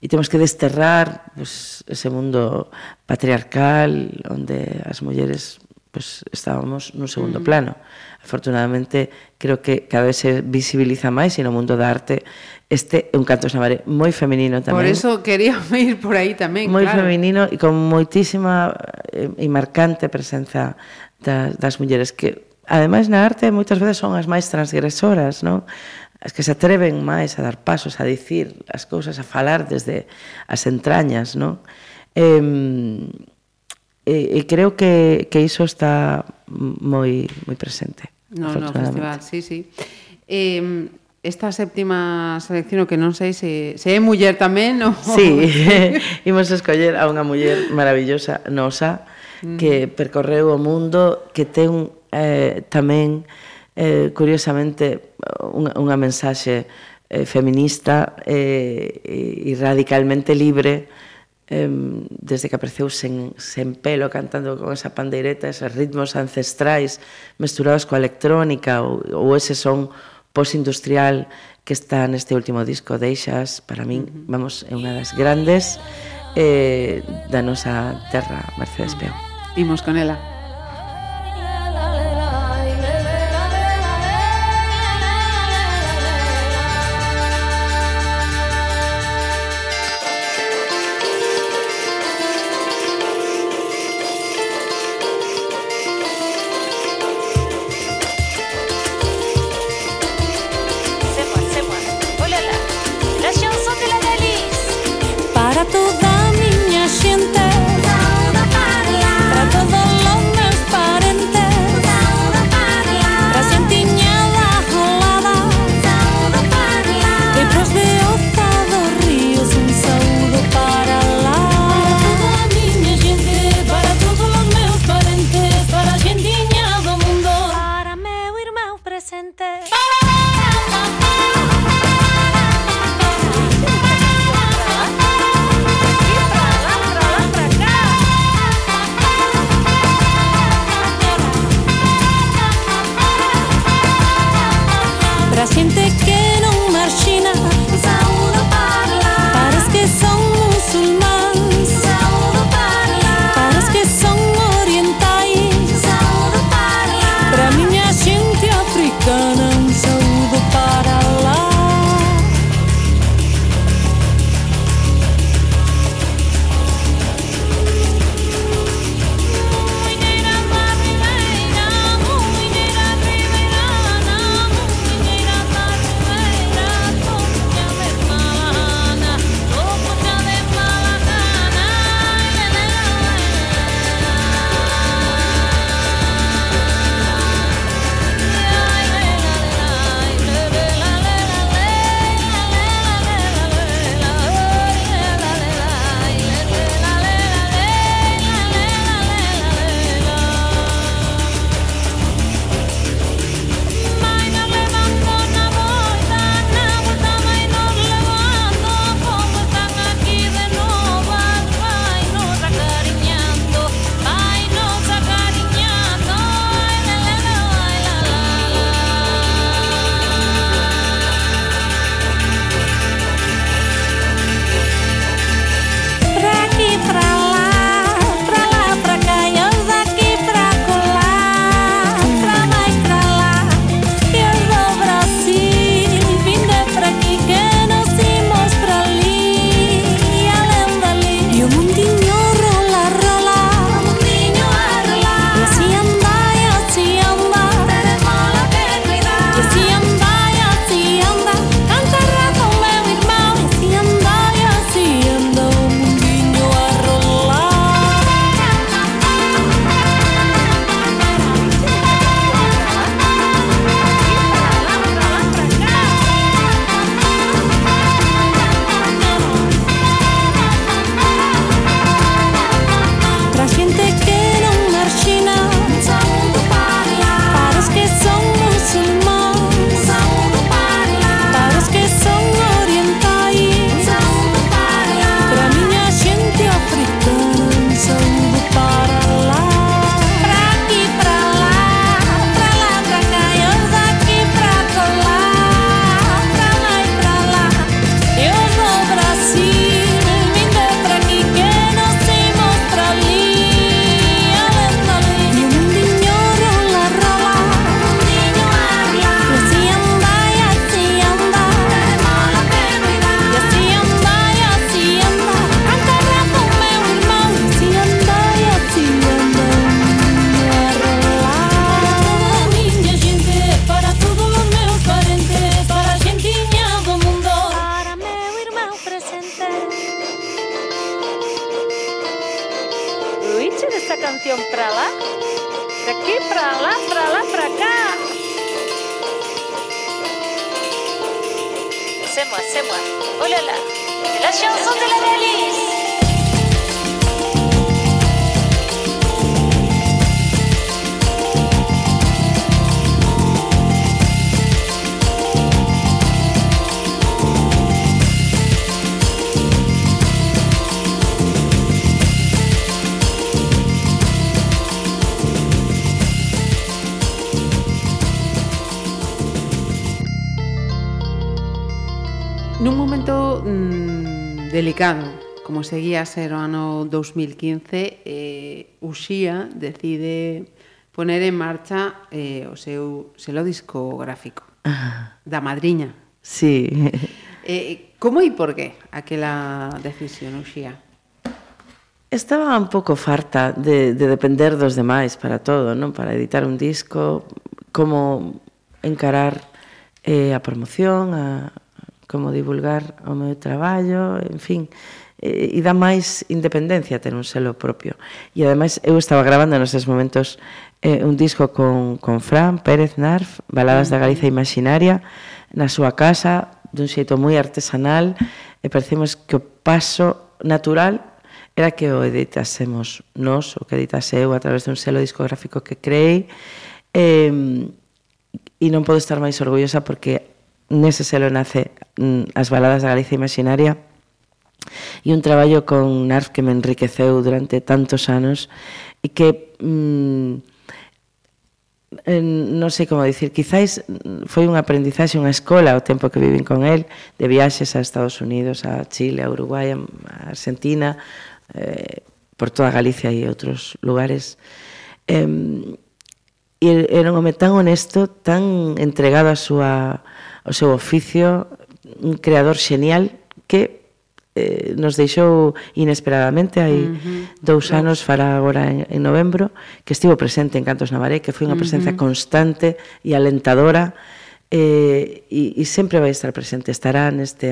F: e temos que desterrar pues, ese mundo patriarcal onde as mulleres pues, estábamos nun segundo mm. plano. Afortunadamente, creo que cada vez se visibiliza máis e no mundo da arte este é un canto xamare moi feminino tamén.
C: Por eso quería ir por aí tamén,
F: moi
C: claro.
F: Moi feminino e con moitísima eh, e marcante presenza das, das mulleres que ademais na arte moitas veces son as máis transgresoras, non? As que se atreven máis a dar pasos, a dicir as cousas, a falar desde as entrañas, non? E, e, e creo que, que iso está moi moi presente.
C: No, no, festival, sí, sí. Eh, esta séptima selección, que non sei se, se é muller tamén ou...
F: Sí, imos escoller a unha muller maravillosa nosa mm. que percorreu o mundo, que ten eh, tamén, eh, curiosamente, unha, unha mensaxe eh, feminista eh, e radicalmente libre eh, desde que apareceu sen, sen pelo cantando con esa pandeireta, esos ritmos ancestrais mesturados coa electrónica ou, ou ese son postindustrial que está neste último disco Deixas, para min, vamos, é unha das grandes eh, da nosa terra, Mercedes Peo.
C: Imos con ela. seguía a ser o ano 2015, eh, Uxía decide poner en marcha eh, o seu selo discográfico ah. da Madriña.
F: Sí.
C: Eh, como e por qué aquela decisión, Uxía?
F: Estaba un pouco farta de, de depender dos demais para todo, non? Para editar un disco, como encarar eh, a promoción, a como divulgar o meu traballo, en fin. Eh, e, e dá máis independencia ter un selo propio. E ademais eu estaba grabando neses momentos eh, un disco con, con Fran Pérez Narf, Baladas da Galiza Imaginaria, na súa casa, dun xeito moi artesanal, e parecemos que o paso natural era que o editásemos nós, o que editase eu a través dun selo discográfico que creei, eh, e non podo estar máis orgullosa porque nese selo nace mm, as baladas da Galicia Imaginaria, e un traballo con Narf que me enriqueceu durante tantos anos e que mm, non sei como dicir, quizáis foi un aprendizaxe, unha escola o tempo que vivín con el, de viaxes a Estados Unidos, a Chile, a Uruguai, a Argentina, eh, por toda Galicia e outros lugares. Eh, e era un home tan honesto, tan entregado a súa, ao seu oficio, un creador xenial que eh, nos deixou inesperadamente hai uh -huh. dous anos fará agora en, en novembro que estivo presente en Cantos Navaré que foi unha presencia uh -huh. constante e alentadora eh, e, e sempre vai estar presente estará neste,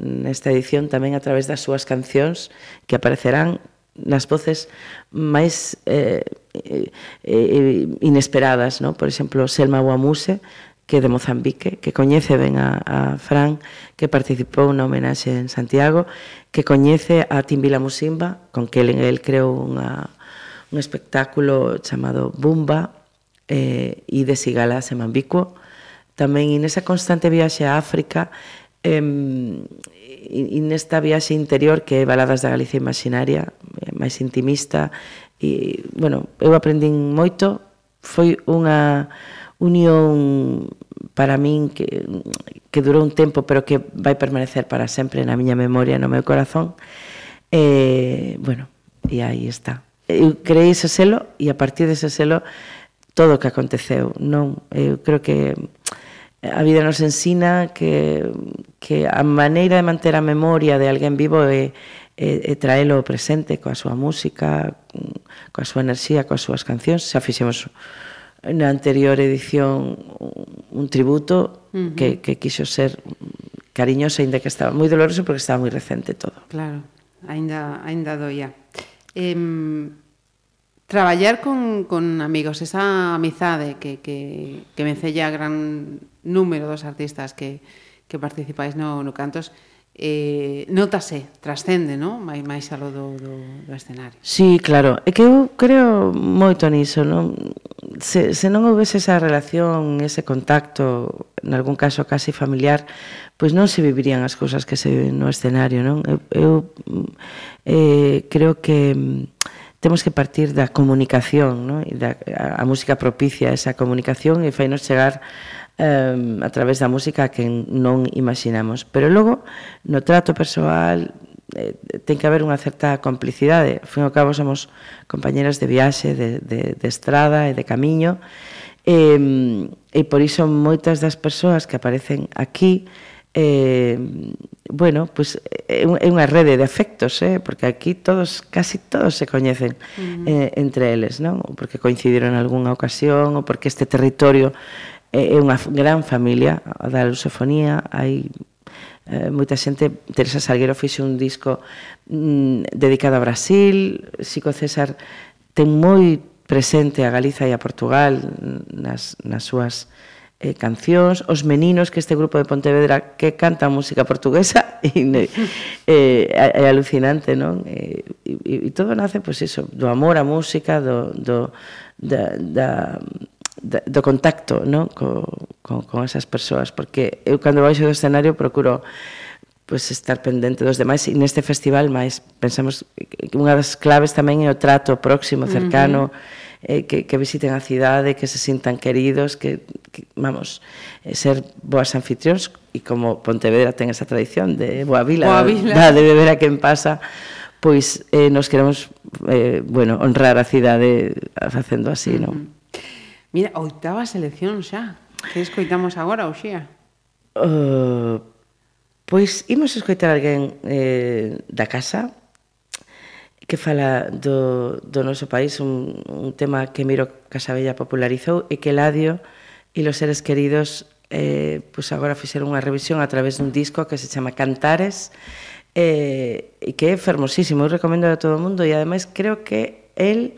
F: nesta edición tamén a través das súas cancións que aparecerán nas voces máis eh, eh, eh inesperadas, no? por exemplo, Selma Guamuse que é de Mozambique, que coñece ben a, a Fran, que participou na homenaxe en Santiago, que coñece a Timbila Musimba, con que el, el creou unha, un espectáculo chamado Bumba eh, e de Sigala Semambicuo. Tamén, nesa constante viaxe a África, eh, e nesta viaxe interior que é Baladas da Galicia Imaginaria, eh, máis intimista, e, bueno, eu aprendín moito, foi unha unión para min que, que durou un tempo pero que vai permanecer para sempre na miña memoria e no meu corazón e, bueno, e aí está eu creí ese selo e a partir dese selo todo o que aconteceu non eu creo que a vida nos ensina que, que a maneira de manter a memoria de alguén vivo é, é, é traelo presente coa súa música, coa súa enerxía, coas súas cancións. Xa fixemos na anterior edición un tributo uh -huh. que, que quiso ser cariñoso, aínda que estaba moi doloroso porque estaba moi recente todo.
C: Claro, aínda, aínda doía. Eh, traballar con, con amigos, esa amizade que, que, que vencella gran número dos artistas que, que participáis no, no Cantos, eh, notase, trascende, non? Mai máis alo do, do, do escenario.
F: Sí, claro. É que eu creo moito niso, non? Se, se non houvese esa relación, ese contacto, nalgún caso casi familiar, pois non se vivirían as cousas que se viven no escenario, non? Eu, eu mm, eh, creo que mm, temos que partir da comunicación, non? E da, a, a música propicia esa comunicación e fainos chegar eh, a través da música que non imaginamos. Pero logo, no trato persoal, eh, ten que haber unha certa complicidade. Fin ao cabo, somos compañeras de viaxe, de, de, de estrada e de camiño, e, e por iso moitas das persoas que aparecen aquí eh, bueno, pois pues, é unha rede de afectos, eh, porque aquí todos, casi todos se coñecen uh -huh. eh, entre eles, non? Porque coincidiron en algunha ocasión ou porque este territorio é unha gran familia da lusofonía, hai eh, moita xente, Teresa Salguero fixe un disco mm, dedicado a Brasil, Xico César ten moi presente a Galiza e a Portugal nas, nas súas eh, cancións, os meninos que este grupo de Pontevedra que canta música portuguesa e, eh, é alucinante, non? Eh, e, e, e todo nace, pois, iso, do amor á música, do, do, da, da do contacto non? Co, con, con esas persoas porque eu cando baixo do escenario procuro pues, estar pendente dos demais e neste festival máis pensamos que unha das claves tamén é o trato próximo, cercano uh -huh. eh, que, que visiten a cidade que se sintan queridos que, que vamos, eh, ser boas anfitrións e como Pontevedra ten esa tradición de boa vila, boa vila. Da, de beber a quen pasa pois eh, nos queremos eh, bueno, honrar a cidade facendo así, uh -huh. non?
C: Mira, oitava selección xa. Que escoitamos agora, Oxía?
F: Uh, eh, pois imos escoitar alguén eh, da casa que fala do, do noso país un, un tema que Miro Casabella popularizou e que Ladio e los seres queridos eh, pois agora fixeron unha revisión a través dun disco que se chama Cantares eh, e que é fermosísimo, eu recomendo a todo o mundo e ademais creo que el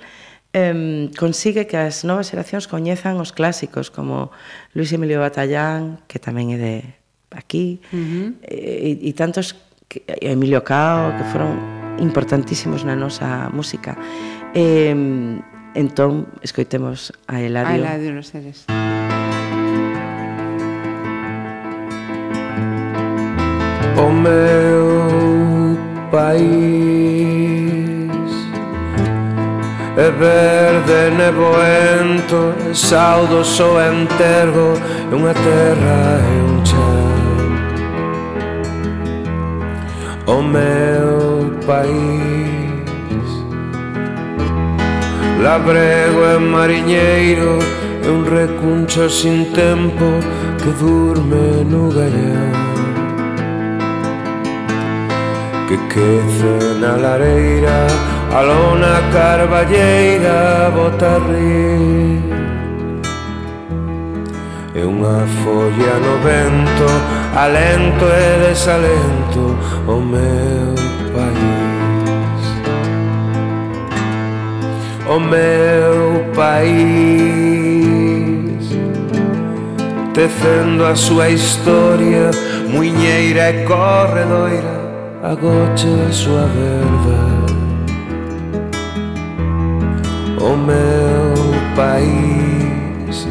F: eh, consigue que as novas xeracións coñezan os clásicos como Luis Emilio Batallán, que tamén é de aquí, uh eh, -huh. e, e tantos que, Emilio Cao, que ah. foron importantísimos na nosa música. Eh, entón, escoitemos a Eladio.
C: A Eladio los seres.
M: O meu país E verde neboento, e saudo so entergo E unha terra e un chan O meu país Labrego e mariñeiro E un recuncho sin tempo Que durme no gallán Que quece na lareira a lona carballeira bota rir. E unha folla no vento Alento e desalento o meu país. O meu país. Tecendo a súa historia muiñeira e corredoira Agocha a súa verdade o meu país.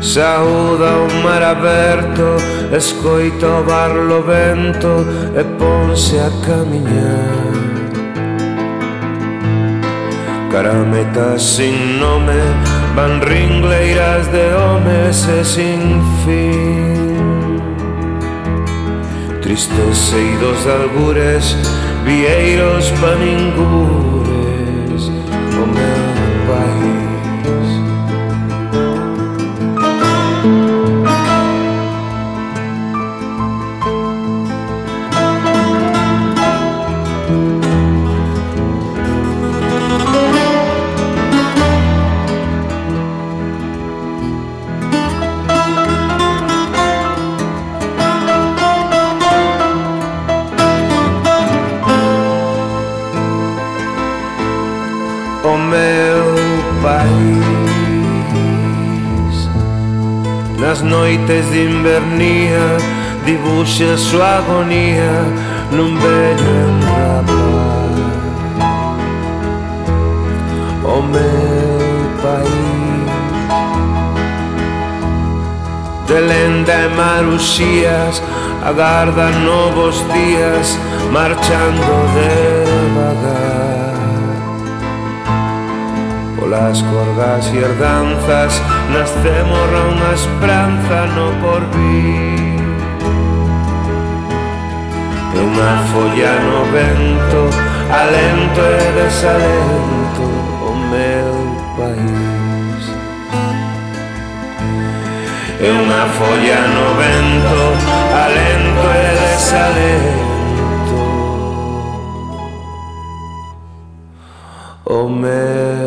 M: Saúda o mar aberto, escoita o barlo vento e ponse a camiñar. Carametas sin nome, van ringleiras de homes e sin fin. Tristes eidos de algures, vieiros pa ningún noches de invernía dibuxe a súa agonía nun velho enrapar o meu país de lenda e maruxías agardan novos días marchando devagar polas corgas e herdanzas Nasce morra unha esperanza no porvir E unha folla no vento Alento e desalento o meu país. E unha folla no vento Alento e desalento o meu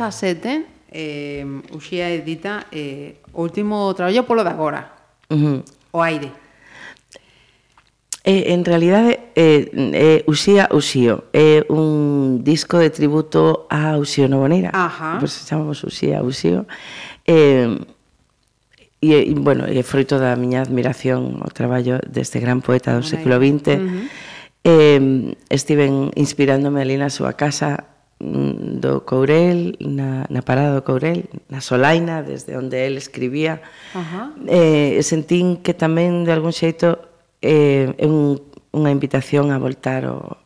C: 2017 eh, Uxía edita eh, o último traballo polo de agora,
F: uh -huh.
C: o aire.
F: Eh, en realidade, eh, eh, Uxía Uxío é eh, un disco de tributo a Uxío Novoneira.
C: Ajá.
F: Pois chamamos Uxía Uxío. Eh, e, e, bueno, é froito da miña admiración ao traballo deste gran poeta do século XX. Uh -huh. eh, estiven inspirándome ali na súa casa do Courel, na, na parada do Courel, na Solaina, desde onde el escribía,
C: Ajá.
F: eh, sentín que tamén, de algún xeito, eh, é un, unha invitación a voltar ao,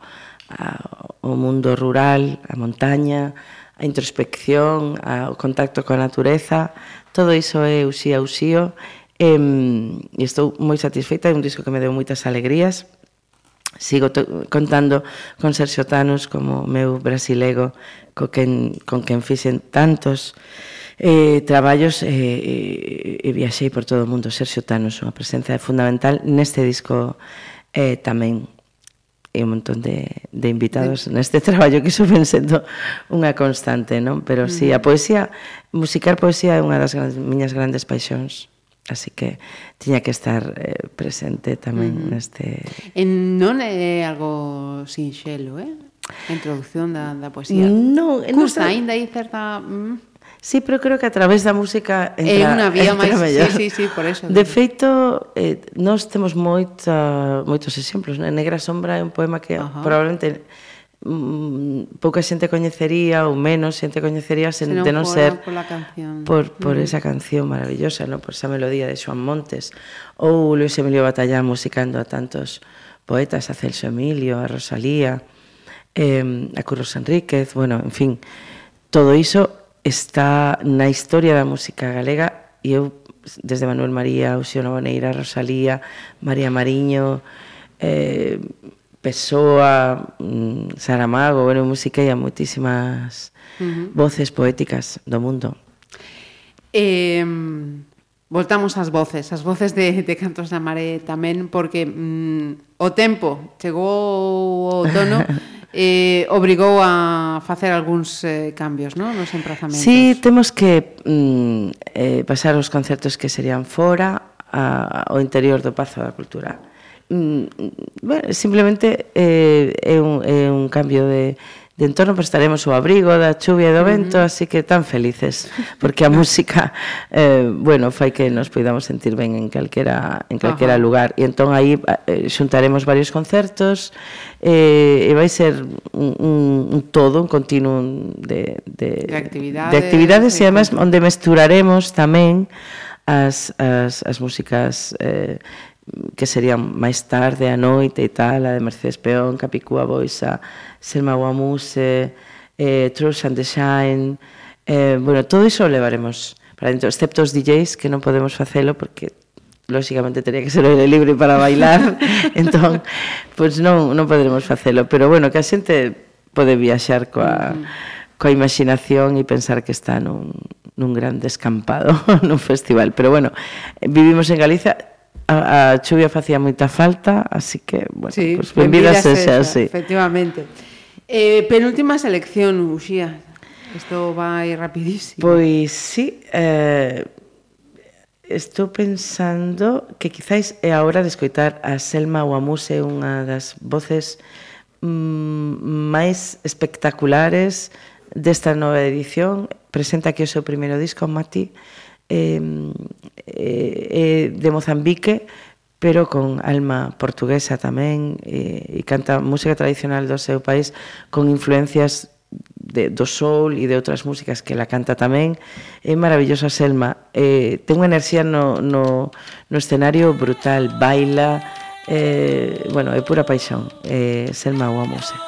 F: ao mundo rural, a montaña, a introspección, ao contacto coa natureza, todo iso é usía usío, e, e estou moi satisfeita, é un disco que me deu moitas alegrías, sigo contando con Sergio Tanos como meu brasilego co quen, con quen fixen tantos eh, traballos eh, e viaxei por todo o mundo. Sergio Tanos, unha presenza fundamental neste disco eh, tamén e un montón de, de invitados sí. neste traballo que iso ven sendo unha constante, non? Pero si sí, a poesía, musicar poesía é unha das grandes, miñas grandes paixóns. Así que tiña que estar eh, presente tamén mm. neste...
C: En, non é algo sinxelo, eh? A introducción da, da poesía.
F: Non,
C: Custa, non ainda aí certa... Mm.
F: Sí, pero creo que a través da música
C: entra, é unha vía máis, sí, sí, sí, por eso.
F: De feito, eh, nós temos moita, moitos exemplos, né? Negra Sombra é un poema que Ajá. probablemente mm, pouca xente coñecería ou menos xente coñecería sen,
C: se
F: de non ser
C: pola canción.
F: por, por
C: mm.
F: esa canción maravillosa, no? por esa melodía de Xoan Montes ou Luis Emilio Batallá musicando a tantos poetas, a Celso Emilio, a Rosalía, eh, a Curros Enríquez, bueno, en fin, todo iso está na historia da música galega e eu desde Manuel María, Usión Boneira, Rosalía, María Mariño, eh, Pessoa, mm, Saramago, bueno, musiquei a moitísimas uh -huh. voces poéticas do mundo.
C: Eh, voltamos ás voces, as voces de, de Cantos da Maré tamén, porque mm, o tempo chegou o outono eh, obrigou a facer algúns eh, cambios no? nos emprazamentos.
F: Sí, temos que mm, eh, pasar os concertos que serían fora a, ao interior do Pazo da Cultura mm, bueno, simplemente eh, é, un, é un cambio de, de entorno, pero estaremos o abrigo da chuvia e do vento, uh -huh. así que tan felices, porque a música, eh, bueno, fai que nos poidamos sentir ben en calquera, en calquera uh -huh. lugar. E entón aí eh, xuntaremos varios concertos, eh, e vai ser un, un, un todo, un continuo de, de,
C: de actividades,
F: de actividades e además onde mesturaremos tamén as, as, as músicas eh, que serían máis tarde a noite e tal, a de Mercedes Peón, Capicúa Boisa, Selma Guamuse, eh, Truth and the Shine, eh, bueno, todo iso o levaremos para dentro, excepto os DJs que non podemos facelo porque lóxicamente teria que ser o libre para bailar, entón, pois pues non, non poderemos facelo, pero bueno, que a xente pode viaxar coa, mm. coa imaginación e pensar que está nun, nun gran descampado, nun festival. Pero bueno, vivimos en Galiza, a, a chuvia facía moita falta, así que, bueno,
C: sí,
F: pues, benvidas esa, esa, sí.
C: Efectivamente. Eh, penúltima selección, Uxía. Isto vai rapidísimo.
F: Pois sí, eh, estou pensando que quizáis é a hora de escoitar a Selma Guamuse, unha das voces mm, máis espectaculares desta nova edición. Presenta aquí o seu primeiro disco, Mati, eh, eh, de Mozambique, pero con alma portuguesa tamén, eh, e canta música tradicional do seu país con influencias de, do soul e de outras músicas que la canta tamén. É maravillosa Selma. Eh, ten unha enerxía no, no, no escenario brutal, baila, eh, bueno, é pura paixón. Eh, Selma,
C: o música.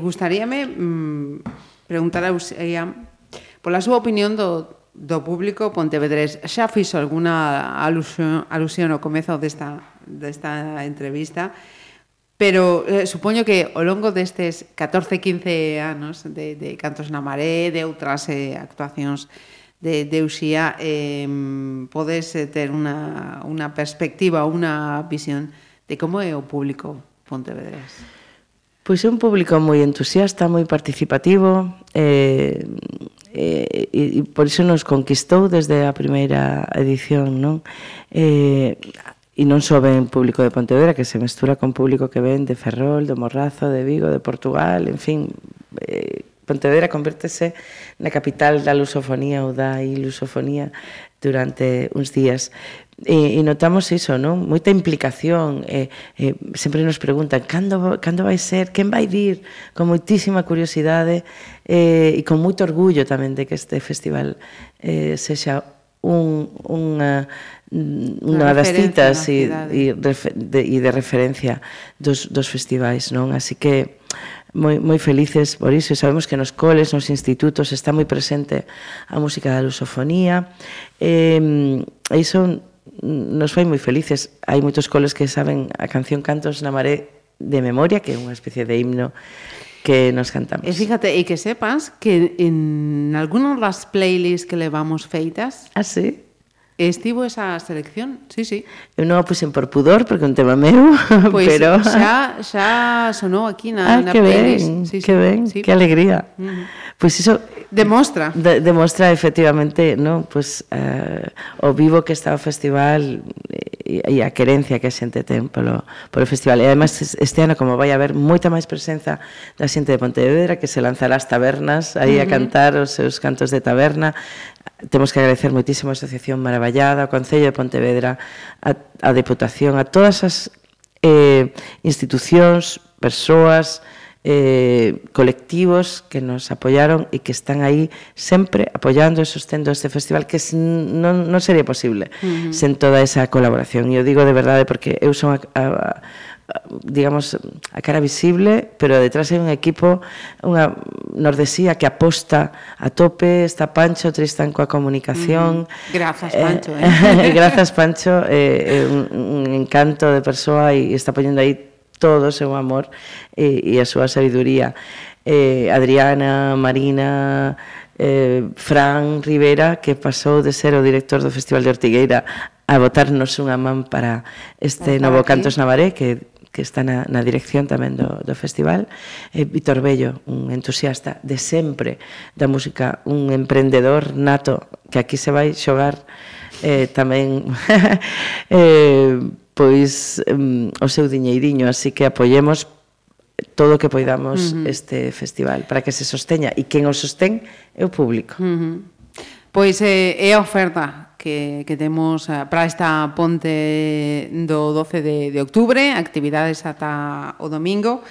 C: gustaríame mm, preguntar a Uxía eh, pola súa opinión do, do público pontevedrés. Xa fixo alguna alusión, alusión ao comezo desta, desta entrevista, pero eh, supoño que ao longo destes 14-15 anos de, de Cantos na Maré, de outras eh, actuacións de, de Uxía, eh, podes ter unha, unha perspectiva, unha visión de como é o público pontevedrés.
F: Pois é un público moi entusiasta, moi participativo, eh, eh, e, e por iso nos conquistou desde a primeira edición, non? Eh, e non só ven público de Pontevedra, que se mestura con público que ven de Ferrol, do Morrazo, de Vigo, de Portugal, en fin, eh, Pontevedra convértese na capital da lusofonía ou da ilusofonía durante uns días. E, e notamos iso, non? Moita implicación. E, e sempre nos preguntan, cando, cando vai ser? Quen vai vir? Con moitísima curiosidade e, e con moito orgullo tamén de que este festival eh, sexa un, unha, unha das citas e, e, de, e de referencia dos, dos festivais, non? Así que moi, moi felices por iso e sabemos que nos coles, nos institutos está moi presente a música da lusofonía e, e iso nos fai moi felices. Hai moitos coles que saben a canción Cantos na Maré de memoria, que é unha especie de himno que nos cantamos.
C: E fíjate, e que sepas que en algunhas das playlists que levamos feitas...
F: Ah, sí?
C: Estivo esa selección, sí, sí.
F: Eu non a puxen por pudor, porque é un tema meu,
C: pois
F: pero...
C: xa, xa sonou aquí na,
F: ah,
C: na
F: que
C: playlist.
F: Ben,
C: sí,
F: que sí, ben,
C: sí.
F: que alegría.
C: Uh -huh.
F: Pois pues iso,
C: Demostra.
F: De, demostra efectivamente, no, pues eh, o vivo que está o festival e, e a querencia que a xente ten polo, polo festival. E además este ano como vai haber moita máis presenza da xente de Pontevedra que se lanzará as tabernas aí uh
N: -huh.
F: a cantar os seus cantos de taberna. Temos que agradecer moitísimo a Asociación Maravallada, ao Concello de Pontevedra, a, a Deputación, a todas as eh, institucións, persoas eh, colectivos que nos apoyaron e que están aí sempre apoyando e sostendo este festival que non, non sería posible
N: uh -huh.
F: sen toda esa colaboración. E eu digo de verdade porque eu son a, a, a digamos a cara visible, pero detrás hai un equipo, unha nordesía que aposta a tope, está Pancho Tristán coa comunicación.
C: Uh. Grazas Pancho. Eh.
F: Grazas Pancho, eh, un, un encanto de persoa e está poñendo aí todo o seu amor eh, e, e a súa sabiduría. Eh, Adriana, Marina, eh, Fran Rivera, que pasou de ser o director do Festival de Ortigueira a botarnos unha man para este novo Cantos Navaré, que que está na, na dirección tamén do, do festival, eh, Víctor Bello, un entusiasta de sempre da música, un emprendedor nato que aquí se vai xogar eh, tamén eh, pois um, o seu diñeiriño, así que apoyemos todo o que poidamos uh -huh. este festival para que se sosteña e quen o sostén é o público.
C: Uh -huh. Pois eh, é a oferta que, que temos eh, para esta ponte do 12 de, de octubre, actividades ata o domingo.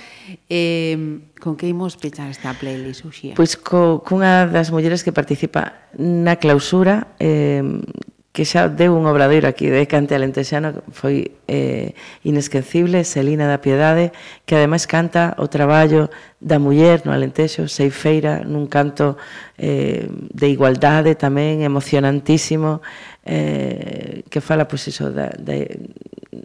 C: Eh, con que imos pechar esta playlist, Uxía?
F: Pois co, cunha das mulleres que participa na clausura, eh, que xa deu un obradoiro aquí de cante alentexano foi eh, inesquecible, Selina da Piedade, que ademais canta o traballo da muller no Alentexo, Seifeira, nun canto eh, de igualdade tamén emocionantísimo, eh, que fala pois iso, da, da,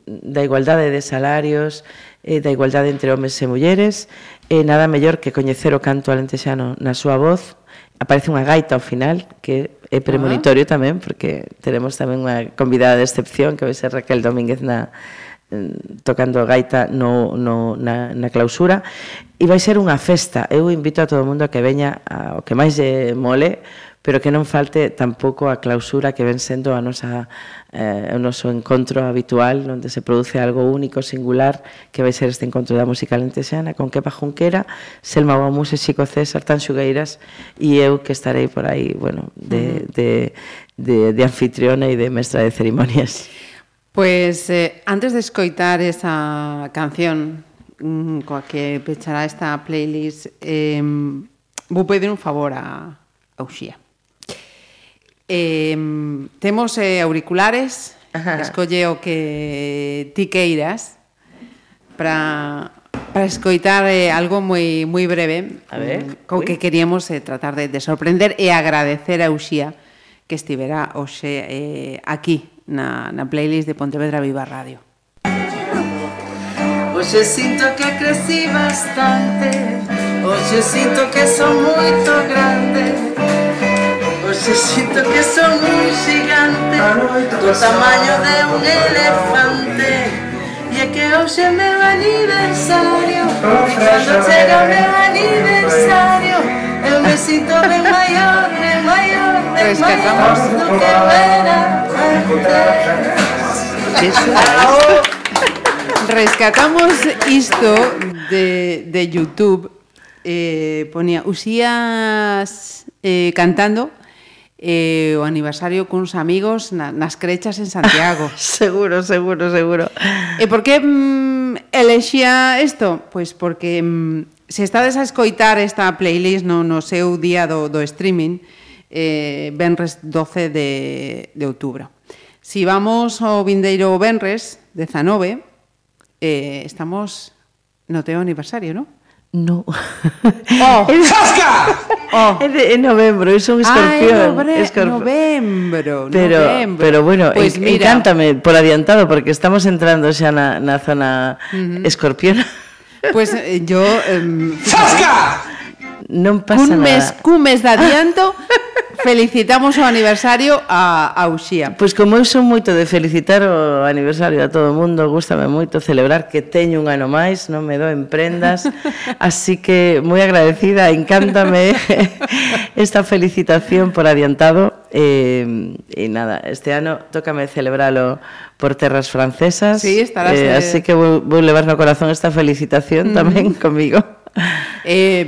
F: da igualdade de salarios, eh, da igualdade entre homes e mulleres, E nada mellor que coñecer o canto alentexano na súa voz. Aparece unha gaita ao final, que é premonitorio tamén, porque teremos tamén unha convidada de excepción, que vai ser Raquel Domínguez na, mm, tocando gaita no, no, na, na clausura. E vai ser unha festa. Eu invito a todo o mundo a que veña ao que máis lle mole pero que non falte tampouco a clausura que ven sendo a nosa, eh, o noso encontro habitual onde se produce algo único, singular que vai ser este encontro da música lentexana con Kepa Junquera, Selma Guamús e Chico César, Tan Xugueiras e eu que estarei por aí bueno, de, de, de, de anfitriona e de mestra de cerimonias
C: Pois eh, antes de escoitar esa canción mm, coa que pechará esta playlist eh, vou pedir un favor a, a Uxía. Eh, temos eh, auriculares, Ajá. escolle o que ti queiras para para escoitar eh, algo moi moi breve,
F: a ver, mm,
C: co que queríamos eh, tratar de, de sorprender e agradecer a Uxía que estivera hoxe eh, aquí na, na playlist de Pontevedra Viva Radio.
N: Hoxe sinto que crecí bastante Hoxe sinto que son moito grande Pues Necesito que son muy gigantes, tu tamaño de un elefante. Y es que hoy es mi aniversario, y cuando llega mi aniversario, el besito de mayor, de mayor, de pues mayor, que
C: Rescatamos esto de, de YouTube. Eh, ponía Usías eh, cantando eh, o aniversario cuns amigos na, nas crechas en Santiago.
F: seguro, seguro, seguro.
C: E por que mm, elexía isto? Pois porque mm, se estades a escoitar esta playlist no, no seu día do, do streaming, eh, Benres 12 de, de outubro. Si vamos ao vindeiro Benres 19, eh, estamos no teu aniversario, non?
F: No.
C: Oh.
F: Oh. É de en novembro, é un escorpión.
C: Ay,
F: escorpión.
C: novembro,
F: pero,
C: novembro.
F: Pero bueno,
C: pues
F: en,
C: mira.
F: encántame por adiantado, porque estamos entrando xa na, na zona uh -huh. escorpión.
C: Pues eh, yo... Eh,
F: ¡Zasca! Non pasa
C: cun mes,
F: nada.
C: cun mes de adianto felicitamos o aniversario a, a Uxía.
F: Pois como eu son moito de felicitar o aniversario a todo o mundo, gustame moito celebrar que teño un ano máis, non me doen prendas, así que moi agradecida, encántame esta felicitación por adiantado e, eh, e nada, este ano tócame celebralo por terras francesas.
C: Sí, estarás
F: eh,
C: de...
F: así eh, que vou, vou levar no corazón esta felicitación
C: mm.
F: tamén comigo
C: eh,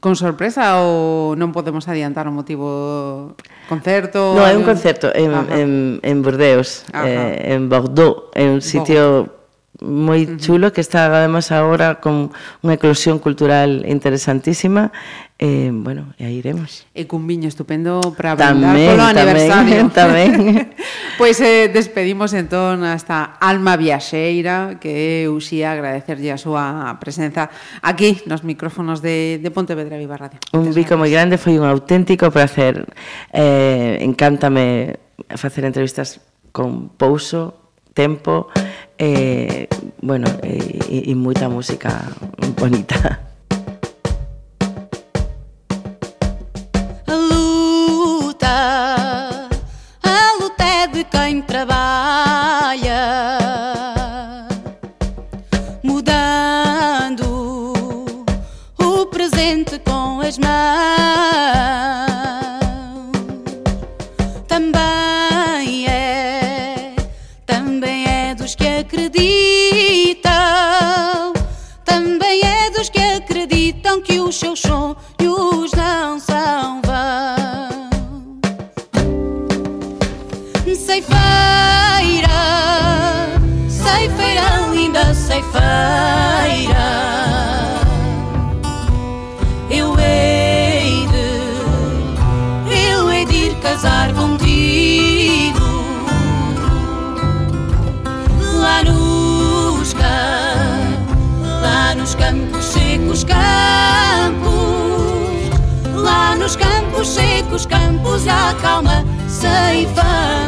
C: con sorpresa ou non podemos adiantar o motivo concerto?
F: Non, é un concerto en,
C: Ajá.
F: en, en Burdeos,
C: Ajá.
F: eh, en Bordeaux, é un sitio moi chulo que está además agora con unha eclosión cultural interesantísima Eh, bueno, e aí iremos.
C: E cun viño estupendo para brindar
F: tamén,
C: polo aniversario.
F: Tamén, tamén.
C: pois eh, despedimos entón hasta Alma Viaxeira, que eu uxía agradecerlle a súa presenza aquí nos micrófonos de, de Pontevedra Viva Radio.
F: Un bico moi grande, foi un auténtico placer. Eh, encántame facer entrevistas con pouso, tempo, eh, bueno, e, e, e moita música bonita.
O: trabalha, mudando o presente com as mãos. nos acalma
A: sem fama.